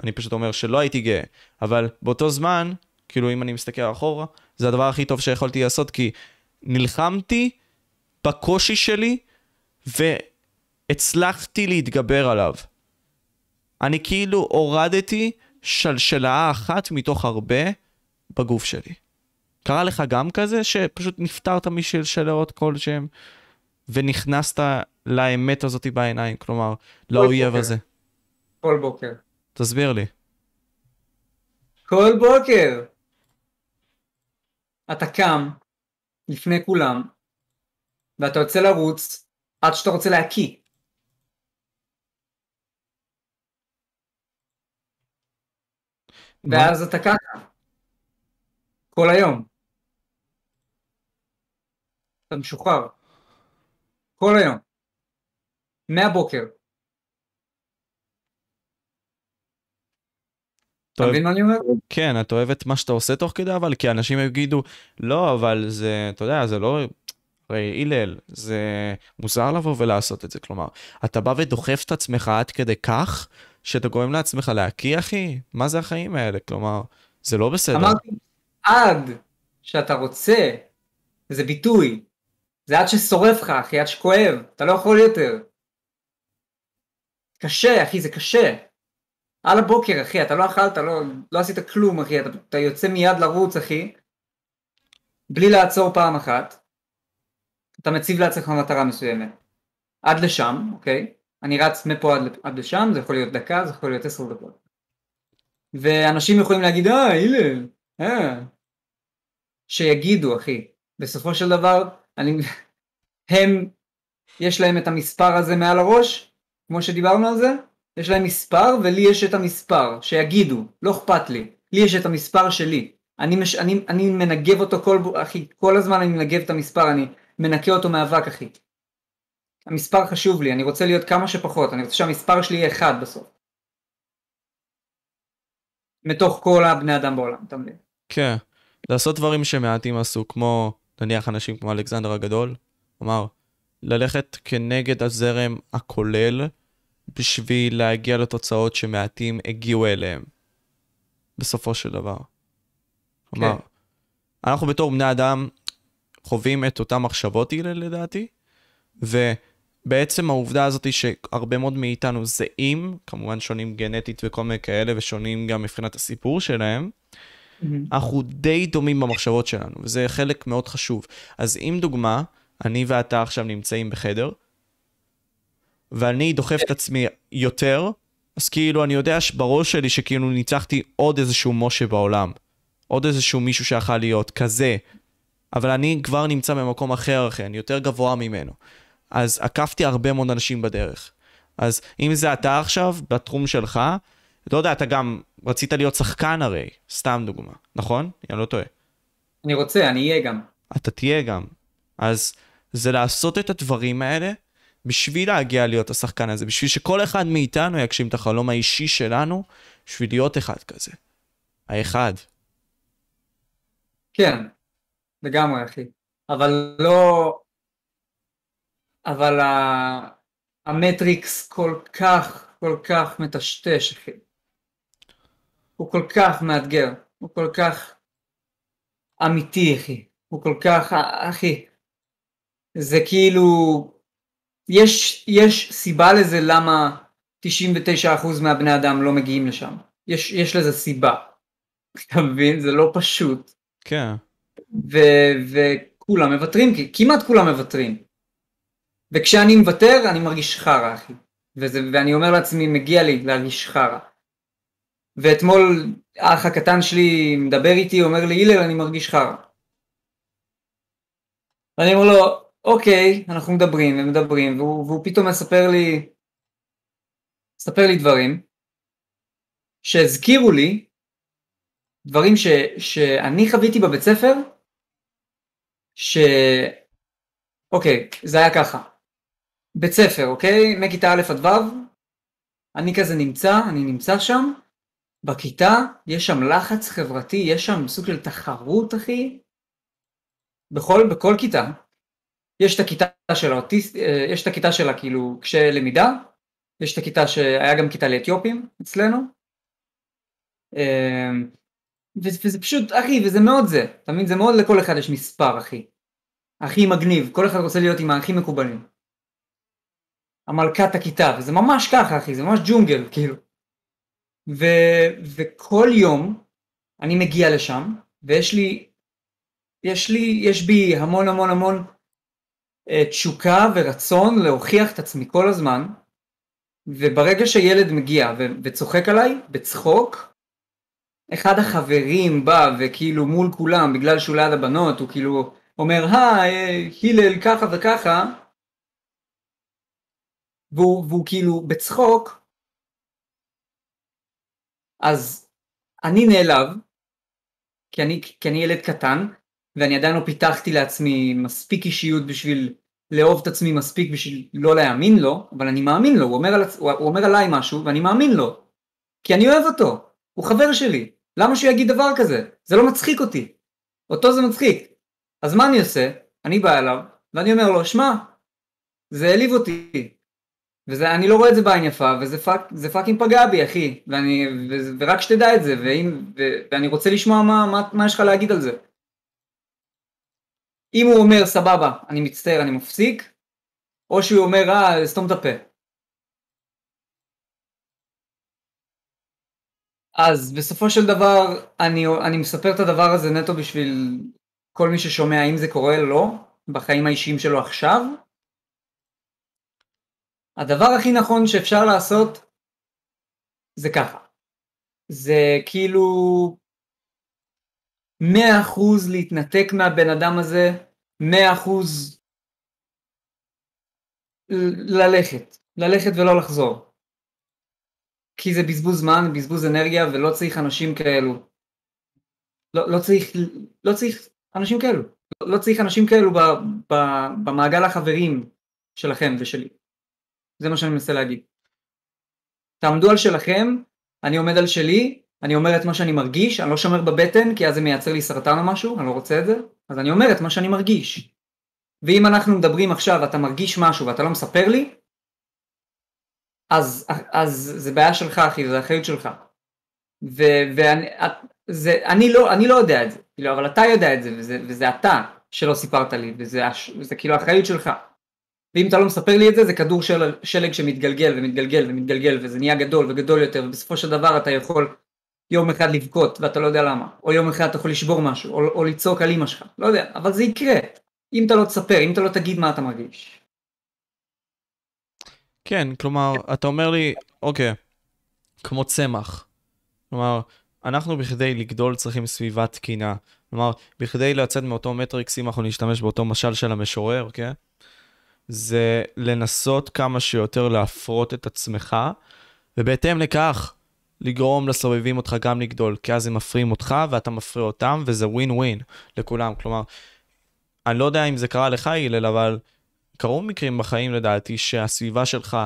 אני פשוט אומר שלא הייתי גאה, אבל באותו זמן, כאילו אם אני מסתכל אחורה, זה הדבר הכי טוב שיכולתי לעשות, כי נלחמתי בקושי שלי והצלחתי להתגבר עליו. אני כאילו הורדתי שלשלה אחת מתוך הרבה בגוף שלי. קרה לך גם כזה שפשוט נפטרת משלשלות כלשהם ונכנסת לאמת הזאת בעיניים, כלומר, לאויב בוקר. הזה? כל בוקר. תסביר לי. כל בוקר. אתה קם לפני כולם, ואתה יוצא לרוץ עד שאתה רוצה להקיא. ואז אתה ככה. כל היום. אתה משוחרר. כל היום. מהבוקר. אתה. מבין מה אני אומר? כן, אתה אוהב את מה שאתה עושה תוך כדי, אבל כי אנשים יגידו, לא, אבל זה, אתה יודע, זה לא... הרי הלל, זה מוזר לבוא ולעשות את זה, כלומר, אתה בא ודוחף את עצמך עד כדי כך, שאתה גורם לעצמך להקיא, אחי? מה זה החיים האלה? כלומר, זה לא בסדר. אמרתי, עד שאתה רוצה, זה ביטוי. זה עד ששורף לך, אחי, עד שכואב, אתה לא יכול יותר. קשה, אחי, זה קשה. על הבוקר, אחי, אתה לא אכלת, לא, לא עשית כלום, אחי, אתה, אתה יוצא מיד לרוץ, אחי, בלי לעצור פעם אחת. אתה מציב לעצמך מטרה מסוימת. עד לשם, אוקיי? אני רץ מפה עד, עד לשם, זה יכול להיות דקה, זה יכול להיות עשר דקות. ואנשים יכולים להגיד, אה, הלל, אה. שיגידו, אחי. בסופו של דבר, אני... הם, יש להם את המספר הזה מעל הראש, כמו שדיברנו על זה, יש להם מספר ולי יש את המספר, שיגידו, לא אכפת לי, לי יש את המספר שלי. אני, מש... אני, אני מנגב אותו כל, אחי, כל הזמן אני מנגב את המספר, אני מנקה אותו מאבק, אחי. המספר חשוב לי, אני רוצה להיות כמה שפחות, אני רוצה שהמספר שלי יהיה אחד בסוף. מתוך כל הבני אדם בעולם, אתה מבין? כן. לעשות דברים שמעטים עשו, כמו, נניח אנשים כמו אלכסנדר הגדול, כלומר, ללכת כנגד הזרם הכולל, בשביל להגיע לתוצאות שמעטים הגיעו אליהם, בסופו של דבר. כלומר, כן. אנחנו בתור בני אדם חווים את אותן מחשבות האלה לדעתי, ובעצם העובדה הזאת היא שהרבה מאוד מאיתנו זהים, כמובן שונים גנטית וכל מיני כאלה, ושונים גם מבחינת הסיפור שלהם, אנחנו די דומים במחשבות שלנו, וזה חלק מאוד חשוב. אז אם דוגמה, אני ואתה עכשיו נמצאים בחדר, ואני דוחף את עצמי יותר, אז כאילו אני יודע בראש שלי שכאילו ניצחתי עוד איזשהו משה בעולם. עוד איזשהו מישהו שיכול להיות כזה. אבל אני כבר נמצא במקום אחר אחר, אני יותר גבוה ממנו. אז עקפתי הרבה מאוד אנשים בדרך. אז אם זה אתה עכשיו, בתחום שלך, לא יודע, אתה גם רצית להיות שחקן הרי, סתם דוגמה, נכון? אני לא טועה. אני רוצה, אני אהיה גם. אתה תהיה גם. אז זה לעשות את הדברים האלה בשביל להגיע להיות השחקן הזה, בשביל שכל אחד מאיתנו יגשים את החלום האישי שלנו, בשביל להיות אחד כזה. האחד. כן, לגמרי אחי. אבל לא... אבל ה... המטריקס כל כך, כל כך מטשטש אחי. הוא כל כך מאתגר, הוא כל כך אמיתי אחי, הוא כל כך, אחי, זה כאילו, יש, יש סיבה לזה למה 99% מהבני אדם לא מגיעים לשם, יש, יש לזה סיבה, אתה מבין? זה לא פשוט. כן. ו- וכולם מוותרים, כמעט כולם מוותרים. וכשאני מוותר אני מרגיש חרא אחי, וזה, ואני אומר לעצמי מגיע לי להרגיש חרא. ואתמול האח הקטן שלי מדבר איתי, אומר לי, הלל, אני מרגיש חרא. ואני אומר לו, אוקיי, אנחנו מדברים ומדברים, והוא, והוא פתאום מספר לי, מספר לי דברים שהזכירו לי דברים ש, שאני חוויתי בבית ספר, ש... אוקיי, זה היה ככה. בית ספר, אוקיי? מכיתה א' עד ו', אני כזה נמצא, אני נמצא שם, בכיתה יש שם לחץ חברתי, יש שם סוג של תחרות אחי, בכל, בכל כיתה. יש את הכיתה של האוטיסט, אה, יש את הכיתה של הכאילו קשיי למידה, יש את הכיתה שהיה גם כיתה לאתיופים אצלנו. אה, וזה פשוט, אחי, וזה מאוד זה, אתה מבין? זה מאוד לכל אחד יש מספר, אחי. הכי מגניב, כל אחד רוצה להיות עם הכי מקובלים. המלכת הכיתה, וזה ממש ככה, אחי, זה ממש ג'ונגל, כאילו. ו, וכל יום אני מגיע לשם, ויש לי, יש לי, יש בי המון המון המון uh, תשוקה ורצון להוכיח את עצמי כל הזמן, וברגע שילד מגיע ו- וצוחק עליי, בצחוק, אחד החברים בא וכאילו מול כולם, בגלל שהוא ליד הבנות, הוא כאילו אומר, היי, הלל ככה וככה, והוא, והוא כאילו בצחוק, אז אני נעלב, כי אני, כי אני ילד קטן, ואני עדיין לא פיתחתי לעצמי מספיק אישיות בשביל לאהוב את עצמי מספיק בשביל לא להאמין לו, אבל אני מאמין לו, הוא אומר, על, הוא, הוא אומר עליי משהו ואני מאמין לו, כי אני אוהב אותו, הוא חבר שלי, למה שהוא יגיד דבר כזה? זה לא מצחיק אותי, אותו זה מצחיק. אז מה אני עושה? אני בא אליו, ואני אומר לו, שמע, זה העליב אותי, ואני לא רואה את זה בעין יפה, וזה fuck, זה fucking פגע בי אחי, ואני, ו, ורק שתדע את זה, ואם, ו, ואני רוצה לשמוע מה, מה, מה יש לך להגיד על זה. אם הוא אומר סבבה, אני מצטער, אני מפסיק, או שהוא אומר אה, סתום את הפה. אז בסופו של דבר, אני, אני מספר את הדבר הזה נטו בשביל כל מי ששומע אם זה קורה לא, בחיים האישיים שלו עכשיו, הדבר הכי נכון שאפשר לעשות זה ככה. זה כאילו מאה אחוז להתנתק מהבן אדם הזה, מאה אחוז ללכת, ללכת ולא לחזור. כי זה בזבוז זמן, בזבוז אנרגיה ולא צריך אנשים כאלו. לא, לא צריך, לא צריך אנשים כאלו. לא צריך אנשים כאלו ב, ב, במעגל החברים שלכם ושלי. זה מה שאני מנסה להגיד. תעמדו על שלכם, אני עומד על שלי, אני אומר את מה שאני מרגיש, אני לא שומר בבטן כי אז זה מייצר לי סרטן או משהו, אני לא רוצה את זה, אז אני אומר את מה שאני מרגיש. ואם אנחנו מדברים עכשיו ואתה מרגיש משהו ואתה לא מספר לי, אז, אז זה בעיה שלך אחי, זה אחריות שלך. ו, ואני זה, אני, לא, אני לא יודע את זה, כאילו, אבל אתה יודע את זה, וזה, וזה אתה שלא סיפרת לי, וזה זה כאילו אחריות שלך. ואם אתה לא מספר לי את זה, זה כדור של, שלג שמתגלגל ומתגלגל ומתגלגל וזה נהיה גדול וגדול יותר ובסופו של דבר אתה יכול יום אחד לבכות ואתה לא יודע למה, או יום אחד אתה יכול לשבור משהו, או, או לצעוק על אמא שלך, לא יודע, אבל זה יקרה, אם אתה לא תספר, אם אתה לא תגיד מה אתה מרגיש. כן, כלומר, אתה אומר לי, אוקיי, כמו צמח. כלומר, אנחנו בכדי לגדול צריכים סביבה תקינה. כלומר, בכדי לצאת מאותו מטריקס, אם אנחנו נשתמש באותו משל של המשורר, כן? זה לנסות כמה שיותר להפרות את עצמך, ובהתאם לכך, לגרום לסובבים אותך גם לגדול, כי אז הם מפריעים אותך ואתה מפריע אותם, וזה ווין ווין לכולם. כלומר, אני לא יודע אם זה קרה לך, הלל, אבל קרו מקרים בחיים לדעתי שהסביבה שלך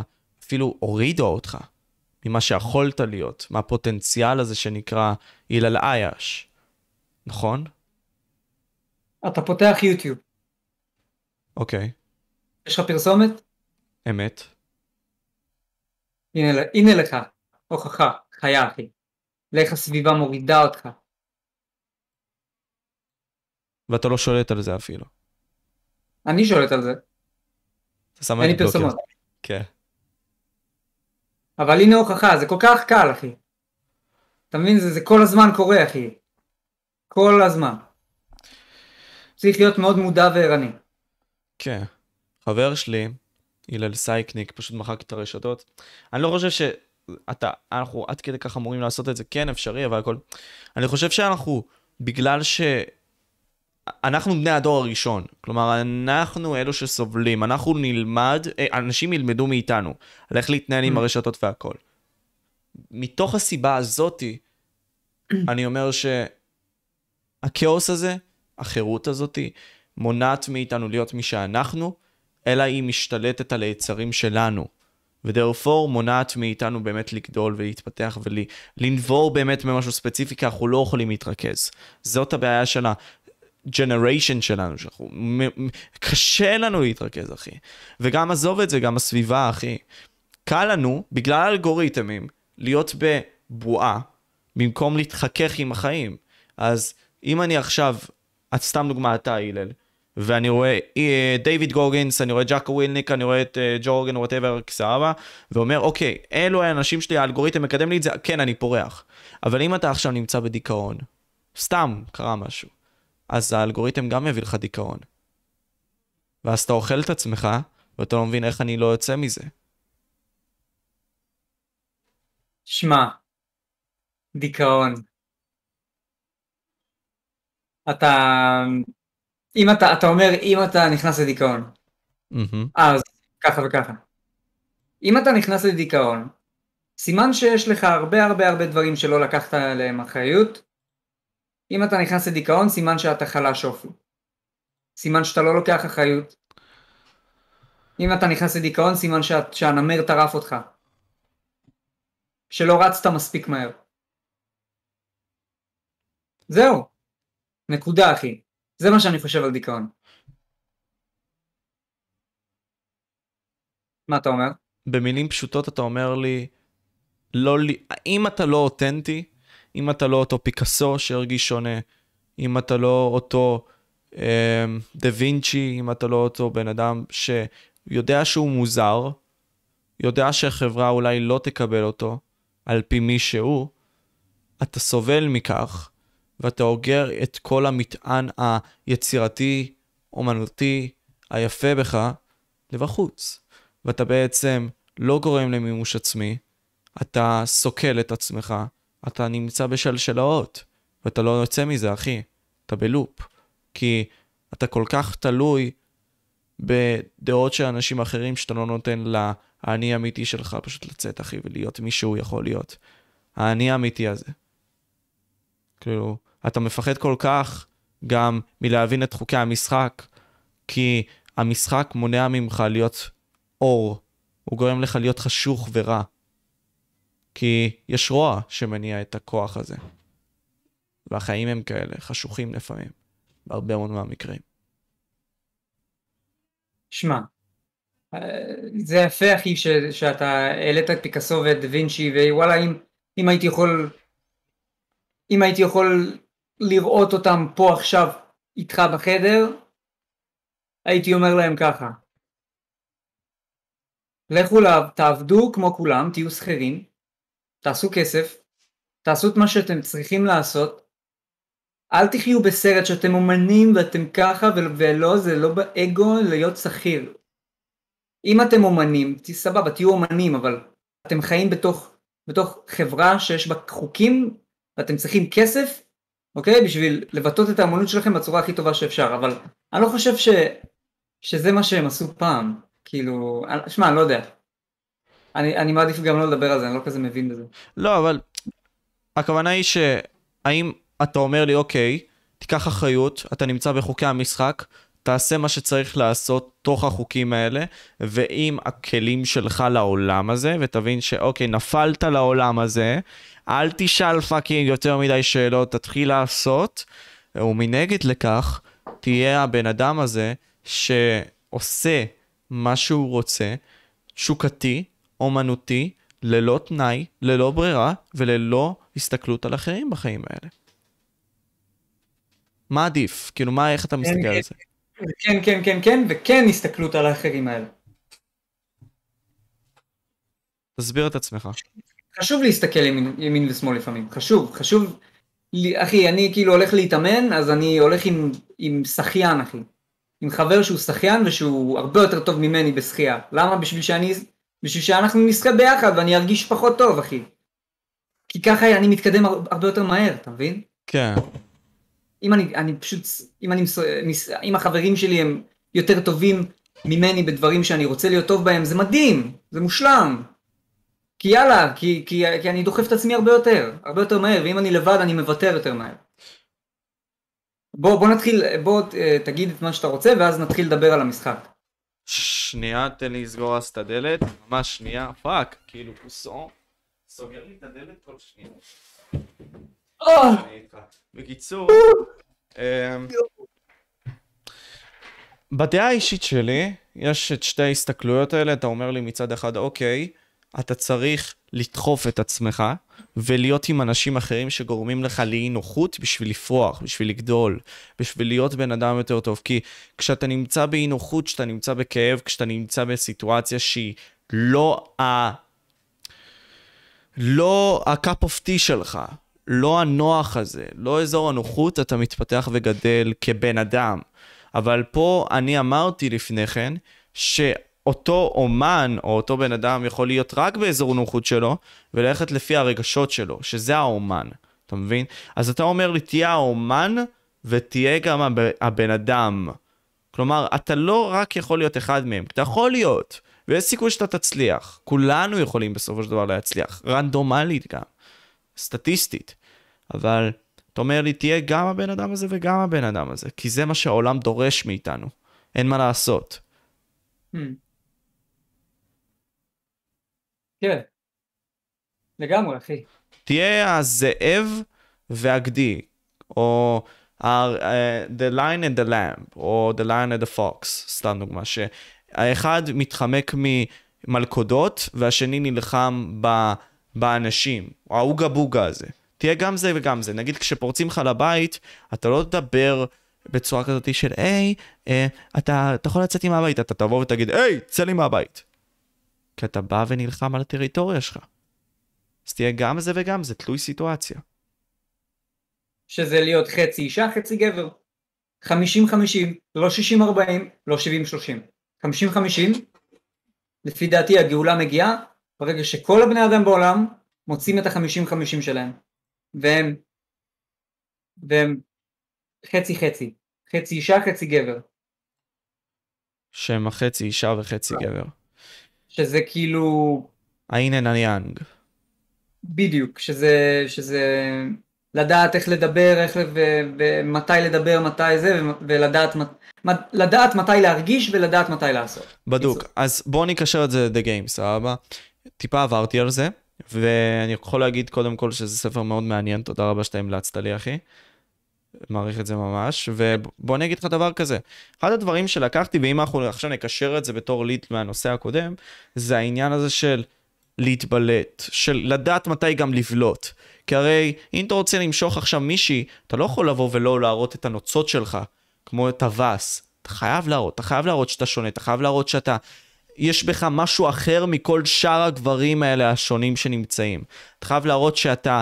אפילו הורידה אותך ממה שיכולת להיות, מהפוטנציאל הזה שנקרא הלל אייש, נכון? אתה פותח יוטיוב. אוקיי. יש לך פרסומת? אמת. הנה, הנה לך, הוכחה, חיה אחי. לאיך הסביבה מורידה אותך. ואתה לא שולט על זה אפילו. אני שולט על זה. אתה שם אין לי. פרסומות. כן. אבל הנה הוכחה, זה כל כך קל אחי. אתה מבין? זה, זה כל הזמן קורה אחי. כל הזמן. צריך להיות מאוד מודע וערני. כן. חבר שלי, הלל סייקניק, פשוט מחק את הרשתות. אני לא חושב שאתה, אנחנו עד כדי כך אמורים לעשות את זה, כן אפשרי, אבל הכל... אני חושב שאנחנו, בגלל ש... אנחנו בני הדור הראשון, כלומר, אנחנו אלו שסובלים, אנחנו נלמד, אה, אנשים ילמדו מאיתנו על איך להתנהל עם Mm. הרשתות והכל. מתוך הסיבה הזאתי, אני אומר שהכאוס הזה, החירות הזאתי, מונעת מאיתנו להיות מי שאנחנו, אלא היא משתלטת על היצרים שלנו. ודרפור מונעת מאיתנו באמת לגדול ולהתפתח ולנבור באמת במשהו ספציפי, כי אנחנו לא יכולים להתרכז. זאת הבעיה של ה generation שלנו, שאנחנו... קשה לנו להתרכז, אחי. וגם עזוב את זה, גם הסביבה, אחי. קל לנו, בגלל האלגוריתמים, להיות בבועה, במקום להתחכך עם החיים. אז אם אני עכשיו, את סתם דוגמא אתה, הלל, ואני רואה אה, דיוויד גוגינס, אני רואה ג'וקו ווילינק, אני רואה את אה, ג'ו רוגן, whatever, סבבה, ואומר, אוקיי, אלו האנשים שלי, האלגוריתם מקדם לי את זה, כן, אני פורח. אבל אם אתה עכשיו נמצא בדיכאון, סתם קרה משהו, אז האלגוריתם גם יביא לך דיכאון. ואז אתה אוכל את עצמך, ואתה לא מבין איך אני לא יוצא מזה. שמע, דיכאון. אתה, אם אתה, אתה אומר אם אתה נכנס לדיכאון, מהמם. אז ככה וככה. אם אתה נכנס לדיכאון, סימן שיש לך הרבה הרבה הרבה דברים שלא לקחת עליהם אחריות. אם אתה נכנס לדיכאון, סימן שאתה חלש אופי. סימן שאתה לא לוקח אחריות. אם אתה נכנס לדיכאון, סימן שה, שהנמר טרף אותך. שלא רצת מספיק מהר. זהו. נקודה אחי. זה מה שאני חושב על דיכאון. מה אתה אומר? במילים פשוטות אתה אומר לי, לא לי, אם אתה לא אותנטי, אם אתה לא אותו פיקאסו שהרגיש שונה, אם אתה לא אותו אה, דה וינצ'י, אם אתה לא אותו בן אדם שיודע שהוא מוזר, יודע שהחברה אולי לא תקבל אותו על פי מי שהוא, אתה סובל מכך, ואתה אוגר את כל המטען היצירתי, אומנותי, היפה בך, לבחוץ. ואתה בעצם לא גורם למימוש עצמי, אתה סוקל את עצמך, אתה נמצא בשלשלאות, ואתה לא יוצא מזה, אחי. אתה בלופ. כי אתה כל כך תלוי בדעות של אנשים אחרים שאתה לא נותן לאני האמיתי שלך פשוט לצאת, אחי, ולהיות מי שהוא יכול להיות. האני האמיתי הזה. כאילו, אתה מפחד כל כך גם מלהבין את חוקי המשחק, כי המשחק מונע ממך להיות אור, הוא גורם לך להיות חשוך ורע. כי יש רוע שמניע את הכוח הזה. והחיים הם כאלה, חשוכים לפעמים, בהרבה מאוד מהמקרים. שמע, אה, זה יפה אחי ש, שאתה העלית את פיקאסו ואת דה וינצ'י ווואלה אם, אם הייתי יכול אם הייתי יכול לראות אותם פה עכשיו איתך בחדר הייתי אומר להם ככה לכו לעב- תעבדו כמו כולם תהיו שכירים תעשו כסף תעשו את מה שאתם צריכים לעשות, אל תחיו בסרט שאתם אומנים ואתם ככה ולא, זה לא באגו להיות שכיר. אם אתם אומנים, סבבה, תהיו אומנים, אבל אתם חיים בתוך, בתוך חברה שיש בה חוקים ואתם צריכים כסף, אוקיי? בשביל לבטא את האמנות שלכם בצורה הכי טובה שאפשר, אבל אני לא חושב ש, שזה מה שהם עשו פעם. כאילו, שמע, אני לא יודע. אני, אני מעדיף גם לא לדבר על זה, אני לא כזה מבין בזה. לא, אבל הכוונה היא שהאם אתה אומר לי, אוקיי, תיקח אחריות, אתה נמצא בחוקי המשחק, תעשה מה שצריך לעשות תוך החוקים האלה, ועם הכלים שלך לעולם הזה, ותבין שאוקיי, נפלת לעולם הזה, אל תשאל פאקינג יותר מדי שאלות, תתחיל לעשות, ומנגד לכך, תהיה הבן אדם הזה שעושה מה שהוא רוצה, שוקתי, אומנותי, ללא תנאי, ללא ברירה וללא הסתכלות על אחרים בחיים האלה. מה עדיף? כאילו, מה, איך אתה מסתכל כן, על זה? כן, כן, כן, כן, וכן הסתכלות על האחרים האלה. תסביר את עצמך. חשוב להסתכל ימין, ימין ושמאל לפעמים, חשוב, חשוב. אחי, אני כאילו הולך להתאמן, אז אני הולך עם, עם שחיין, אחי. עם חבר שהוא שחיין ושהוא הרבה יותר טוב ממני בשחייה. למה? בשביל שאני... בשביל שאנחנו נשחה ביחד ואני ארגיש פחות טוב, אחי. כי ככה אני מתקדם הרבה יותר מהר, אתה מבין? כן. אם אני, אני פשוט, אם אני, אם החברים שלי הם יותר טובים ממני בדברים שאני רוצה להיות טוב בהם, זה מדהים, זה מושלם. כי יאללה, כי, כי, כי אני דוחף את עצמי הרבה יותר, הרבה יותר מהר, ואם אני לבד אני מוותר יותר מהר. בוא, בוא נתחיל, בוא אה, תגיד את מה שאתה רוצה ואז נתחיל לדבר על המשחק. שנייה, תן לי לסגור אז את הדלת, ממש שנייה, fuck, כאילו פוסו, סוגר לי את הדלת כל שנייה. בקיצור, אמ, בדעה האישית שלי, יש את שתי ההסתכלויות האלה, אתה אומר לי מצד אחד, אוקיי, אתה צריך לדחוף את עצמך ולהיות עם אנשים אחרים שגורמים לך לאי נוחות בשביל לפרוח, בשביל לגדול, בשביל להיות בן אדם יותר טוב. כי כשאתה נמצא באי נוחות, כשאתה נמצא בכאב, כשאתה נמצא בסיטואציה שהיא לא ה... לא ה-cup of tea שלך, לא הנוח הזה, לא אזור הנוחות, אתה מתפתח וגדל כבן אדם. אבל פה אני אמרתי לפני כן, ש... אותו אומן או אותו בן אדם יכול להיות רק באזור נוחות שלו וללכת לפי הרגשות שלו, שזה האומן, אתה מבין? אז אתה אומר לי, תהיה האומן ותהיה גם הבן אדם. כלומר, אתה לא רק יכול להיות אחד מהם, אתה יכול להיות, ויש סיכוי שאתה תצליח. כולנו יכולים בסופו של דבר להצליח, רנדומלית גם, סטטיסטית. אבל אתה אומר לי, תהיה גם הבן אדם הזה וגם הבן אדם הזה, כי זה מה שהעולם דורש מאיתנו, אין מה לעשות. Hmm. כן. לגמרי, אחי. תהיה הזאב והגדי, או uh, The Lion and the Lamb, או The Lion and the Fox, סתם דוגמה, שהאחד מתחמק ממלכודות והשני נלחם ב, באנשים, או האוגה בוגה הזה. תהיה גם זה וגם זה. נגיד כשפורצים לך לבית, אתה לא תדבר בצורה כזאת של, היי, אה, אתה, אתה יכול לצאת לי מהבית, אתה תבוא ותגיד, היי, צא לי מהבית. כי אתה בא ונלחם על הטריטוריה שלך. אז תהיה גם זה וגם זה, תלוי סיטואציה. שזה להיות חצי אישה, חצי גבר. 50-50, לא 60-40, לא 70-30. 50-50, לפי דעתי הגאולה מגיעה ברגע שכל הבני אדם בעולם מוצאים את ה-50-50 שלהם. והם, והם חצי חצי. חצי אישה, חצי גבר. שהם החצי אישה וחצי גבר. שזה כאילו... האינן היאנג. בדיוק, שזה, שזה לדעת איך לדבר, איך ומתי לדבר, מתי זה, ולדעת לדעת מתי להרגיש ולדעת מתי לעשות. בדוק, אז בואו נקשר את זה ל-The Game, סבבה? טיפה עברתי על זה, ואני יכול להגיד קודם כל שזה ספר מאוד מעניין, תודה רבה שאתה המלצת לי, אחי. מעריך את זה ממש, ובוא אני אגיד לך דבר כזה. אחד הדברים שלקחתי, ואם אנחנו עכשיו נקשר את זה בתור ליד מהנושא הקודם, זה העניין הזה של להתבלט, של לדעת מתי גם לבלוט. כי הרי אם אתה רוצה למשוך עכשיו מישהי, אתה לא יכול לבוא ולא להראות את הנוצות שלך, כמו את הווס. אתה חייב להראות, אתה חייב להראות שאתה שונה, אתה חייב להראות שאתה... יש בך משהו אחר מכל שאר הגברים האלה השונים שנמצאים. אתה חייב להראות שאתה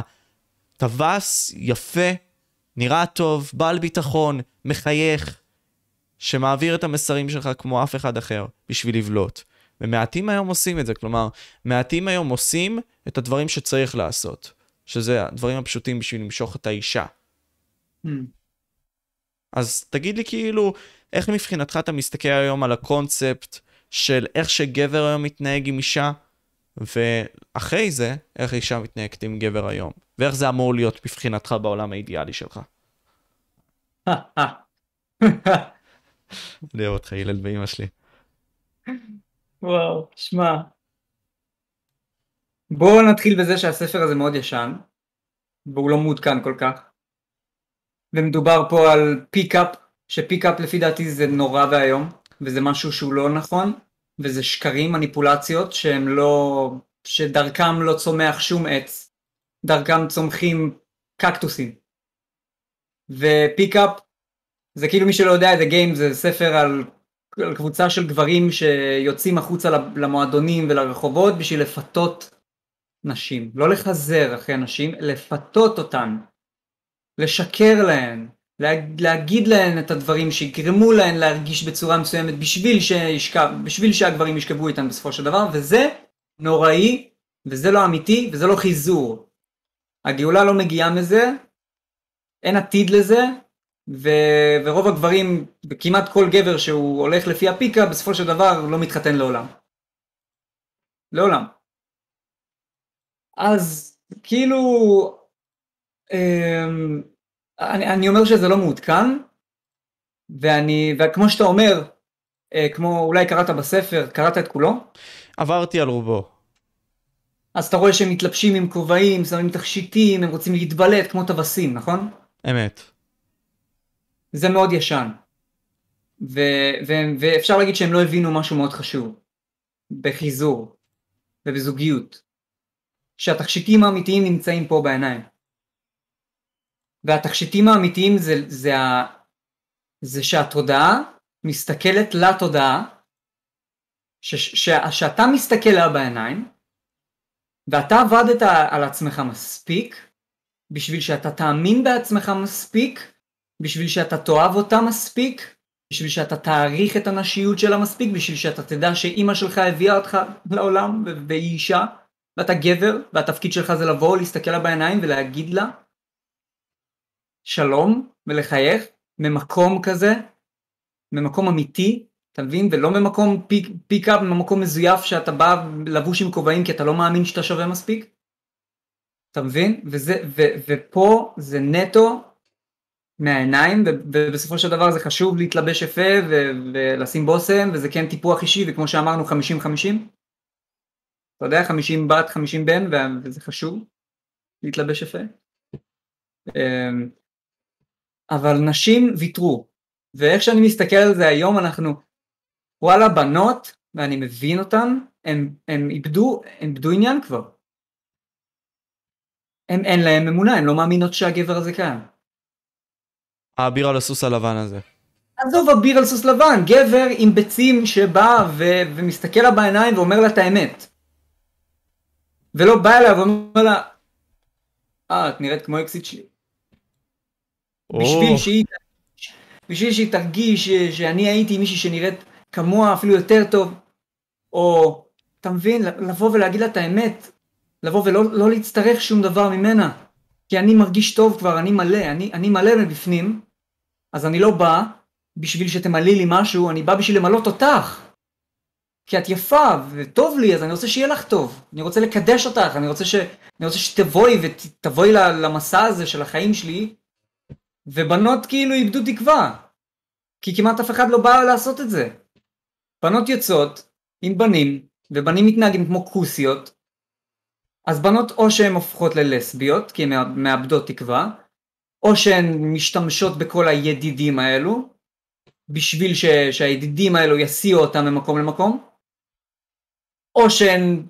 טווס, יפה, נראה טוב, בעל ביטחון, מחייך, שמעביר את המסרים שלך כמו אף אחד אחר, בשביל לבלוט. ומעטים היום עושים את זה, כלומר, מעטים היום עושים את הדברים שצריך לעשות, שזה הדברים הפשוטים בשביל למשוך את האישה. Hmm. אז תגיד לי כאילו, איך מבחינתך אתה מסתכל היום על הקונספט של איך שגבר היום מתנהג עם אישה, ואחרי זה, איך אישה מתנהגת עם גבר היום, ואיך זה אמור להיות מבחינתך בעולם האידיאלי שלך. אני אוהב אותך, הלל ואימא שלי. וואו, שמע. בואו נתחיל בזה שהספר הזה מאוד ישן, והוא לא מעודכן כל כך. ומדובר פה על פיקאפ, שפיקאפ לפי דעתי זה נורא ואיום, וזה משהו שהוא לא נכון, וזה שקרים, מניפולציות, שהם לא... שדרכם לא צומח שום עץ, דרכם צומחים קקטוסים. ופיקאפ, זה כאילו מי שלא יודע, The Game זה ספר על, על קבוצה של גברים שיוצאים החוצה למועדונים ולרחובות בשביל לפתות נשים. לא לחזר אחרי נשים, לפתות אותן. לשקר להן, להגיד להן את הדברים שיגרמו להן להרגיש בצורה מסוימת בשביל, שישכב, בשביל שהגברים ישכבו איתן בסופו של דבר, וזה נוראי, וזה לא אמיתי, וזה לא חיזור. הגאולה לא מגיעה מזה, אין עתיד לזה, ו... ורוב הגברים, וכמעט כל גבר שהוא הולך לפי הפיקה, בסופו של דבר לא מתחתן לעולם. לעולם. אז כאילו, אמ, אני, אני אומר שזה לא מעודכן, ואני, וכמו שאתה אומר, אה, כמו אולי קראת בספר, קראת את כולו? עברתי על רובו. אז אתה רואה שהם מתלבשים עם כובעים, שמים תכשיטים, הם רוצים להתבלט כמו טווסים, נכון? אמת. זה מאוד ישן. ו- ו- ואפשר להגיד שהם לא הבינו משהו מאוד חשוב. בחיזור ובזוגיות. שהתכשיטים האמיתיים נמצאים פה בעיניים. והתכשיטים האמיתיים זה, זה, ה, זה שהתודעה מסתכלת לתודעה, ש, ש, שאתה מסתכל לה בעיניים, ואתה עבדת על עצמך מספיק, בשביל שאתה תאמין בעצמך מספיק, בשביל שאתה תאהב אותה מספיק, בשביל שאתה תעריך את הנשיות שלה מספיק, בשביל שאתה תדע שאימא שלך הביאה אותך לעולם והיא אישה, ואתה גבר, והתפקיד שלך זה לבוא, להסתכל לה בעיניים ולהגיד לה שלום ולחייך ממקום כזה, ממקום אמיתי, אתה מבין? ולא ממקום פיק, פיק-אפ, ממקום מזויף שאתה בא לבוש עם כובעים כי אתה לא מאמין שאתה שווה מספיק. אתה מבין? וזה, ו, ופה זה נטו מהעיניים, ובסופו של דבר זה חשוב להתלבש יפה ולשים בושם, וזה כן טיפוח אישי, וכמו שאמרנו 50-50. אתה יודע, 50 בת, 50 בן, וזה חשוב להתלבש יפה. אבל נשים ויתרו. ואיך שאני מסתכל על זה היום אנחנו, וואלה בנות, ואני מבין אותן, הם, הם איבדו, הם איבדו עניין כבר. הם, אין להם אמונה, הן לא מאמינות שהגבר הזה כאן. האביר על הסוס הלבן הזה. עזוב אביר על סוס לבן, גבר עם ביצים שבא ו- ומסתכל לה בעיניים ואומר לה את האמת. ולא בא אליה ואומר לה, אה, את נראית כמו אקסיט שלי. בשביל שהיא, בשביל שהיא תרגיש שאני הייתי מישהי שנראית כמוה אפילו יותר טוב, או, אתה מבין, לבוא ולהגיד לה את האמת, לבוא ולא לא להצטרך שום דבר ממנה, כי אני מרגיש טוב כבר, אני מלא, אני, אני מלא מבפנים, אז אני לא בא בשביל שתמלאי לי משהו, אני בא בשביל למלות אותך. כי את יפה וטוב לי, אז אני רוצה שיהיה לך טוב. אני רוצה לקדש אותך, אני רוצה, ש... אני רוצה שתבואי ותבואי למסע הזה של החיים שלי, ובנות כאילו איבדו תקווה. כי כמעט אף אחד לא בא לעשות את זה. בנות יוצאות עם בנים, ובנים מתנהגים כמו כוסיות, אז בנות או שהן הופכות ללסביות, כי הן מאבדות תקווה, או שהן משתמשות בכל הידידים האלו, בשביל ש... שהידידים האלו יסיעו אותם ממקום למקום, או שהן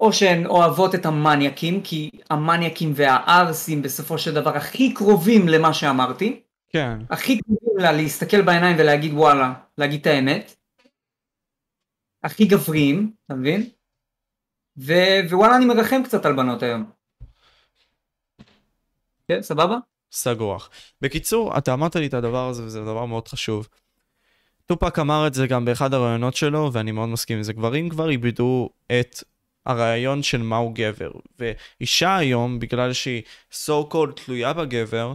או שהן אוהבות את המניאקים, כי המניאקים והערסים בסופו של דבר הכי קרובים למה שאמרתי. כן. הכי קרובים לה להסתכל בעיניים ולהגיד וואלה, להגיד את האמת. הכי גבריים, אתה מבין? ו- ווואלה אני מרחם קצת על בנות היום. כן, סבבה? סגור. בקיצור, אתה אמרת לי את הדבר הזה, וזה דבר מאוד חשוב. טופק אמר את זה גם באחד הראיונות שלו, ואני מאוד מסכים עם זה. גברים כבר איבדו את הרעיון של מהו גבר. ואישה היום, בגלל שהיא so called תלויה בגבר,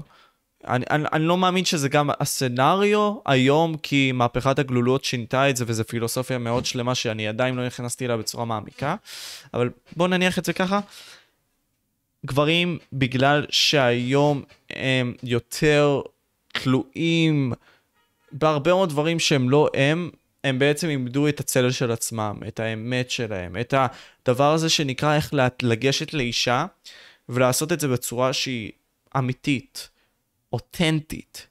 אני, אני, אני לא מאמין שזה גם הסצנריו היום, כי מהפכת הגלולות שינתה את זה, וזו פילוסופיה מאוד שלמה שאני עדיין לא נכנסתי אליה בצורה מעמיקה, אבל בואו נניח את זה ככה. גברים, בגלל שהיום הם יותר תלויים בהרבה מאוד דברים שהם לא הם, הם בעצם איבדו את הצלע של עצמם, את האמת שלהם, את הדבר הזה שנקרא איך לגשת לאישה ולעשות את זה בצורה שהיא אמיתית, אותנטית,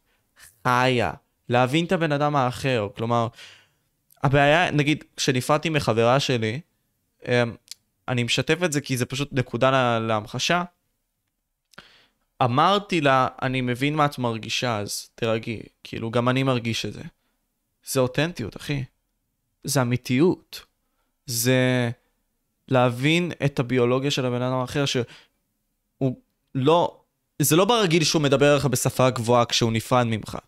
חיה, להבין את הבן אדם האחר. כלומר, הבעיה, נגיד, כשנפרדתי מחברה שלי, אמ, אני משתף את זה כי זה פשוט נקודה להמחשה. אמרתי לה, אני מבין מה את מרגישה, אז תרגי. כאילו, גם אני מרגיש את זה. זה אותנטיות, אחי. זה אמיתיות. זה להבין את הביולוגיה של הבן אדם האחר, שהוא לא... זה לא ברגיל שהוא מדבר לך בשפה גבוהה כשהוא נפרד ממך.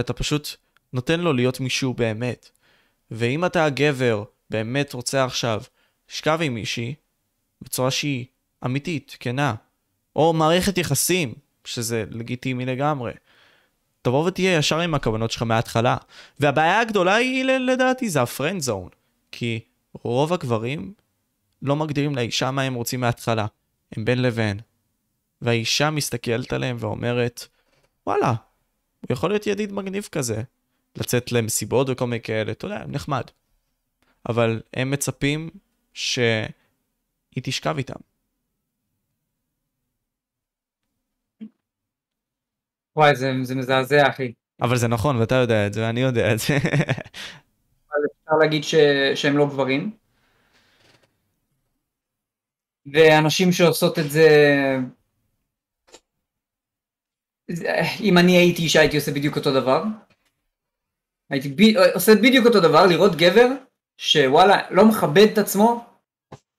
אתה פשוט נותן לו להיות מישהו באמת. ואם אתה הגבר באמת רוצה עכשיו לשכב עם מישהי בצורה שהיא אמיתית, כנה, או מערכת יחסים, שזה לגיטימי לגמרי. תבוא ותהיה ישר עם הכוונות שלך מההתחלה. והבעיה הגדולה היא לדעתי זה הפרנד זון. כי רוב הגברים לא מגדירים לאישה מה הם רוצים מההתחלה. הם בין לבין. והאישה מסתכלת עליהם ואומרת, וואלה, הוא יכול להיות ידיד מגניב כזה. לצאת למסיבות וכל מיני כאלה, אתה יודע, נחמד. אבל הם מצפים שהיא תשכב איתם. וואי, זה, זה מזעזע, אחי. אבל זה נכון, ואתה יודע את זה, ואני יודע את זה. אז אפשר להגיד ש... שהם לא גברים. ואנשים שעושות את זה... אם אני הייתי אישה הייתי עושה בדיוק אותו דבר. הייתי ב... עושה בדיוק אותו דבר, לראות גבר שוואלה לא מכבד את עצמו,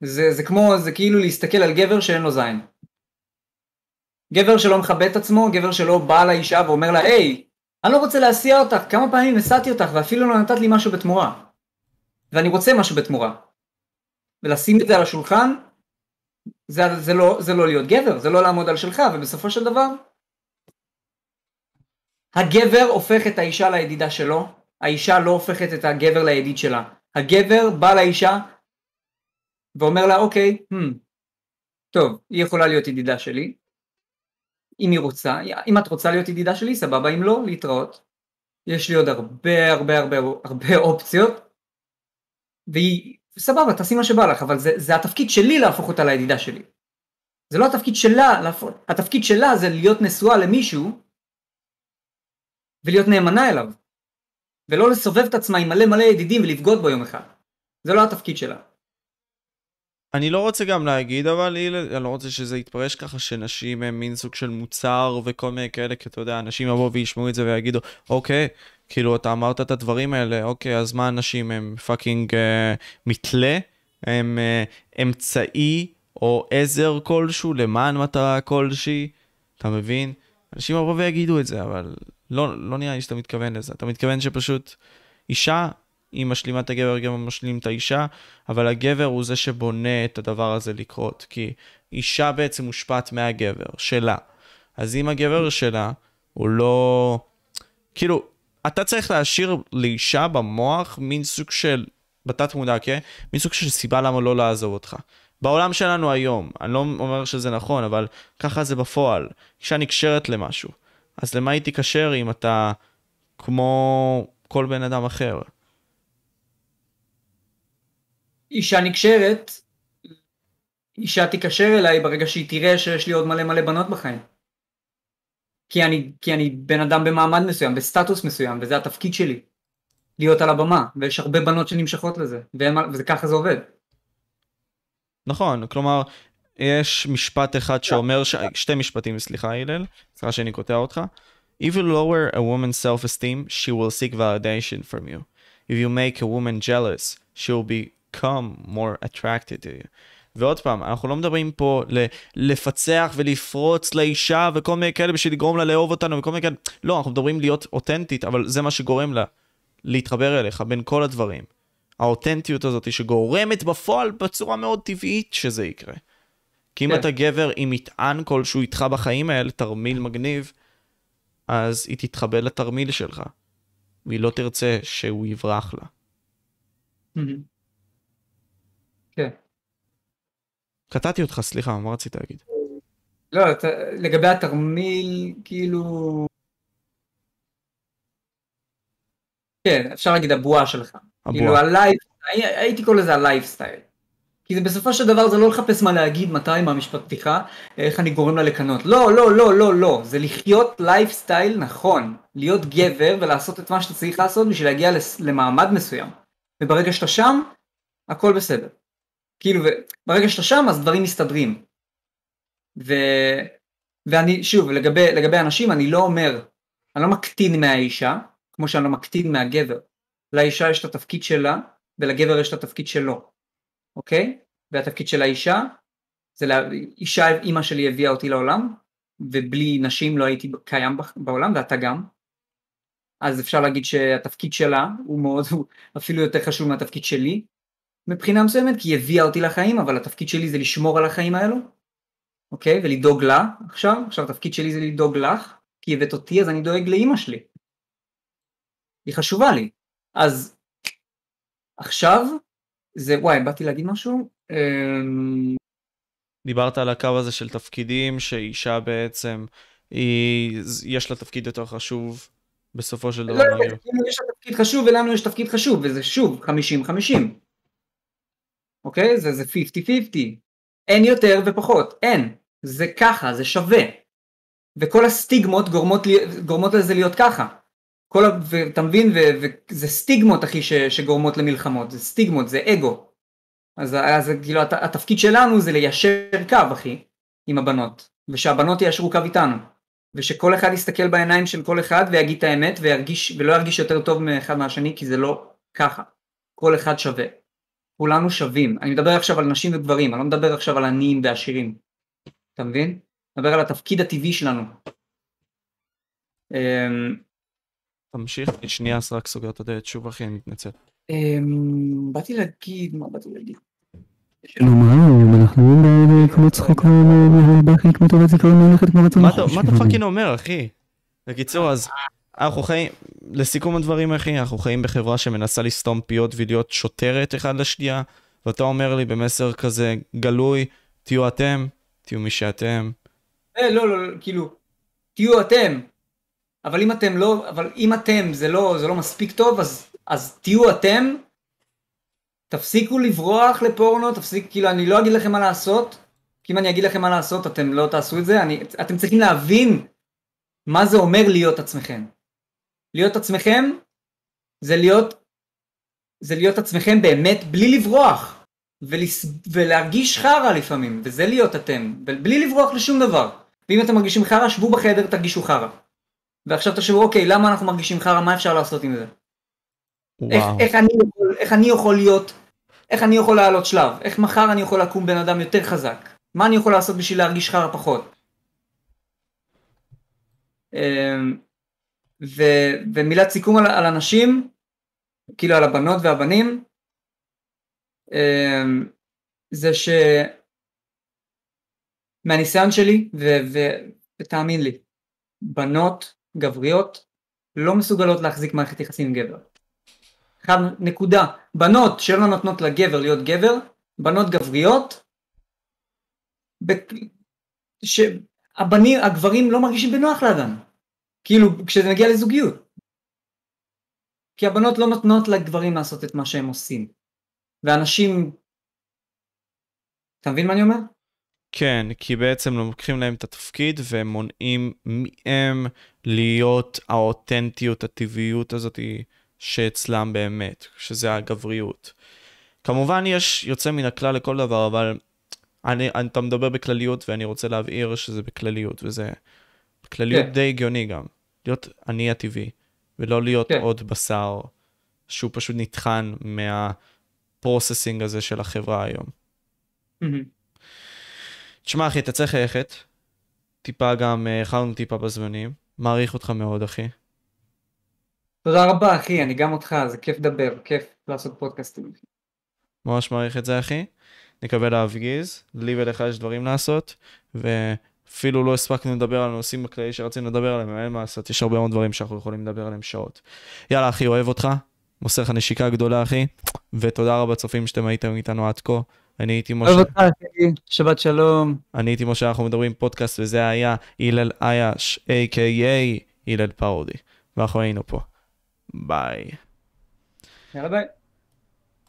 זה, זה כמו, זה כאילו להסתכל על גבר שאין לו זין. גבר שלא מכבד את עצמו, גבר שלא בא לאישה ואומר לה, היי, אני לא רוצה להסיע אותך, כמה פעמים הסעתי אותך ואפילו לא נתת לי משהו בתמורה. ואני רוצה משהו בתמורה. ולשים את זה על השולחן, זה, זה, לא, זה לא להיות גבר, זה לא לעמוד על שלך, ובסופו של דבר, הגבר הופך את האישה לידידה שלו, האישה לא הופכת את הגבר לידיד שלה. הגבר בא לאישה ואומר לה, אוקיי, hmm, טוב, היא יכולה להיות ידידה שלי, אם היא רוצה, אם את רוצה להיות ידידה שלי, סבבה, אם לא, להתראות. יש לי עוד הרבה הרבה הרבה הרבה אופציות, והיא, סבבה, תעשי מה שבא לך, אבל זה, זה התפקיד שלי להפוך אותה לידידה שלי. זה לא התפקיד שלה, להפוך, התפקיד שלה זה להיות נשואה למישהו, ולהיות נאמנה אליו. ולא לסובב את עצמה עם מלא מלא ידידים ולבגוד בו יום אחד. זה לא התפקיד שלה. אני לא רוצה גם להגיד, אבל אני לא רוצה שזה יתפרש ככה שנשים הם מין סוג של מוצר וכל מיני כאלה, כי אתה יודע, אנשים יבואו וישמעו את זה ויגידו, אוקיי, כאילו אתה אמרת את הדברים האלה, אוקיי, אז מה נשים הם fucking אה, מתלה? הם אה, אמצעי או עזר כלשהו למען מטרה כלשהי? אתה מבין? אנשים יבואו ויגידו את זה, אבל לא, לא נראה לי שאתה מתכוון לזה. אתה מתכוון שפשוט אישה היא משלימה את הגבר, הגבר משלים את האישה, אבל הגבר הוא זה שבונה את הדבר הזה לקרות, כי אישה בעצם מושפעת מהגבר, שלה. אז אם הגבר שלה הוא לא... כאילו, אתה צריך להשאיר לאישה במוח מין סוג של, בתת מודע, כן? מין סוג של סיבה למה לא לעזוב אותך. בעולם שלנו היום, אני לא אומר שזה נכון, אבל ככה זה בפועל. אישה נקשרת למשהו. אז למה היא תיקשר אם אתה כמו כל בן אדם אחר? אישה נקשרת, אישה תיקשר אליי ברגע שהיא תראה שיש לי עוד מלא מלא בנות בחיים. כי אני, כי אני בן אדם במעמד מסוים, בסטטוס מסוים, וזה התפקיד שלי. להיות על הבמה, ויש הרבה בנות שנמשכות לזה, וזה ככה זה עובד. נכון, כלומר, יש משפט אחד שאומר, ש... שתי משפטים, סליחה הלל, סליחה שאני קוטע אותך. If you lower a woman's self-esteem, she will seek validation from you. If you make a woman jealous, she will become more attracted to you. ועוד פעם, אנחנו לא מדברים פה ל- לפצח ולפרוץ לאישה וכל מיני כאלה בשביל לגרום לה לאהוב אותנו וכל מיני כאלה, לא, אנחנו מדברים להיות אותנטית, אבל זה מה שגורם לה להתחבר אליך בין כל הדברים. האותנטיות הזאת שגורמת בפועל בצורה מאוד טבעית שזה יקרה. כי אם כן. אתה גבר עם מטען כלשהו איתך בחיים האלה, תרמיל מגניב, אז היא תתחבר לתרמיל שלך, והיא לא תרצה שהוא יברח לה. מהמם. כן. קטעתי אותך, סליחה, מה רצית להגיד? לא, אתה, לגבי התרמיל, כאילו... כן, אפשר להגיד הבועה שלך. כאילו הבועה. הלייב, הי- הייתי קורא לזה הלייפסטייל. כי זה בסופו של דבר זה לא לחפש מה להגיד, מתי, מה משפט פתיחה, איך אני גורם לה לקנות. לא, לא, לא, לא, לא. זה לחיות לייפסטייל נכון. להיות גבר ולעשות את מה שאתה צריך לעשות בשביל להגיע למעמד מסוים. וברגע שאתה שם, הכל בסדר. כאילו, ברגע שאתה שם, אז דברים מסתדרים. ו... ואני, שוב, לגבי, לגבי אנשים, אני לא אומר, אני לא מקטין מהאישה, כמו שאני לא מקטין מהגבר. לאישה יש את התפקיד שלה, ולגבר יש את התפקיד שלו, אוקיי? והתפקיד של האישה, זה לה... אישה, אימא שלי הביאה אותי לעולם, ובלי נשים לא הייתי קיים בעולם, ואתה גם. אז אפשר להגיד שהתפקיד שלה הוא מאוד, הוא אפילו יותר חשוב מהתפקיד שלי, מבחינה מסוימת, כי היא הביאה אותי לחיים, אבל התפקיד שלי זה לשמור על החיים האלו, אוקיי? ולדאוג לה עכשיו, עכשיו התפקיד שלי זה לדאוג לך, כי הבאת אותי אז אני דואג לאימא שלי. היא חשובה לי. אז עכשיו, זה, וואי, באתי להגיד משהו? אמ, דיברת על הקו הזה של תפקידים, שאישה בעצם, היא, יש לה תפקיד יותר חשוב בסופו של דבר. לא, לא, יש לה תפקיד חשוב ולנו יש תפקיד חשוב, וזה שוב 50-50. אוקיי? זה זה 50-50. אין יותר ופחות, אין. זה ככה, זה שווה. וכל הסטיגמות גורמות, לי, גורמות לזה להיות ככה. כל ה... ואתה מבין? וזה סטיגמות אחי ש, שגורמות למלחמות, זה סטיגמות, זה אגו. אז, אז כאילו הת, התפקיד שלנו זה ליישר קו אחי, עם הבנות, ושהבנות יישרו קו איתנו. ושכל אחד יסתכל בעיניים של כל אחד ויגיד את האמת וירגיש, ולא ירגיש יותר טוב מאחד מהשני כי זה לא ככה. כל אחד שווה. כולנו שווים. אני מדבר עכשיו על נשים וגברים, אני לא מדבר עכשיו על עניים ועשירים. אתה מבין? אני מדבר על התפקיד הטבעי שלנו. אמ, תמשיך, אני שנייה אז רק סוגר את הדלת שוב אחי, אני מתנצל. אמ, באתי להגיד, מה באתי להגיד? שלום רב, אנחנו ב- כמו צחוק בכי כמו טובת זיכרון ללכת כמו רצון מה. מה אתה פאקינג אומר אחי? בקיצור אז, אנחנו חיים, לסיכום הדברים אחי, אנחנו חיים בחברה שמנסה לסתום פיות ולהיות שוטרת אחד לשנייה, ואתה אומר לי במסר כזה גלוי, תהיו אתם, תהיו מי שאתם. אה, לא, לא, לא, כאילו, תהיו אתם. אבל אם אתם לא, אבל אם אתם זה לא, זה לא מספיק טוב, אז, אז תהיו אתם. תפסיקו לברוח לפורנו, תפסיק, כאילו, אני לא אגיד לכם מה לעשות, כי אם אני אגיד לכם מה לעשות, אתם לא תעשו את זה, אני, אתם צריכים להבין מה זה אומר להיות עצמכם. להיות עצמכם זה להיות, זה להיות עצמכם באמת בלי לברוח, ולס, ולהרגיש חרא לפעמים, וזה להיות אתם, בלי לברוח לשום דבר. ואם אתם מרגישים חרא, שבו בחדר, תרגישו חרא. ועכשיו תחשבו, אוקיי, למה אנחנו מרגישים חרא, מה אפשר לעשות עם זה? איך. איך, אני יכול, איך אני יכול להיות, איך אני יכול לעלות שלב, איך מחר אני יכול לקום בן אדם יותר חזק, מה אני יכול לעשות בשביל להרגיש חרא פחות. ו, ומילת סיכום על, על אנשים, כאילו על הבנות והבנים, אמ, זה ש... מהניסיון שלי, ו, ו, ותאמין לי, בנות גבריות לא מסוגלות להחזיק מערכת יחסים עם גבר. אחד, נקודה. בנות שלא נותנות לגבר להיות גבר, בנות גבריות, ב- שהבנים, הגברים לא מרגישים בנוח לידן. כאילו, כשזה מגיע לזוגיות. כי הבנות לא נותנות לגברים לעשות את מה שהם עושים. ואנשים... אתה מבין מה אני אומר? כן, כי בעצם לוקחים להם את התפקיד והם מונעים מהם להיות האותנטיות, הטבעיות הזאת שאצלם באמת, שזה הגבריות. כמובן יש יוצא מן הכלל לכל דבר, אבל אני, אתה מדבר בכלליות ואני רוצה להבהיר שזה בכלליות, וזה בכלליות כן. די הגיוני גם. להיות אני הטבעי, ולא להיות כן. עוד בשר שהוא פשוט נטחן מהפרוססינג הזה של החברה היום. תשמע, אחי, אתה צריך ללכת. טיפה גם, אה, איחרנו טיפה בזמנים. מעריך אותך מאוד, אחי. תודה רבה אחי, אני גם אותך, זה כיף לדבר, כיף לעשות פודקאסטים. ממש מעריך את זה, אחי. נקווה להפגיז. לי ולך יש דברים לעשות, ואפילו לא הספקנו לדבר על הנושאים בכללי שרצינו לדבר עליהם, אין מה לעשות, יש הרבה מאוד דברים שאנחנו יכולים לדבר עליהם שעות. יאללה, אחי, אוהב אותך. מוסר לך נשיקה גדולה, אחי. ותודה רבה, צופים, שאתם הייתם איתנו עד כה. אני הייתי משה. אוהב אותך אחי, שבת שלום. אני הייתי משה, אנחנו מדברים פודקאסט, וזה היה הלל אייש, a.k.a. הלל פרודי. ואנחנו היינו פה. ביי. יאללה ביי.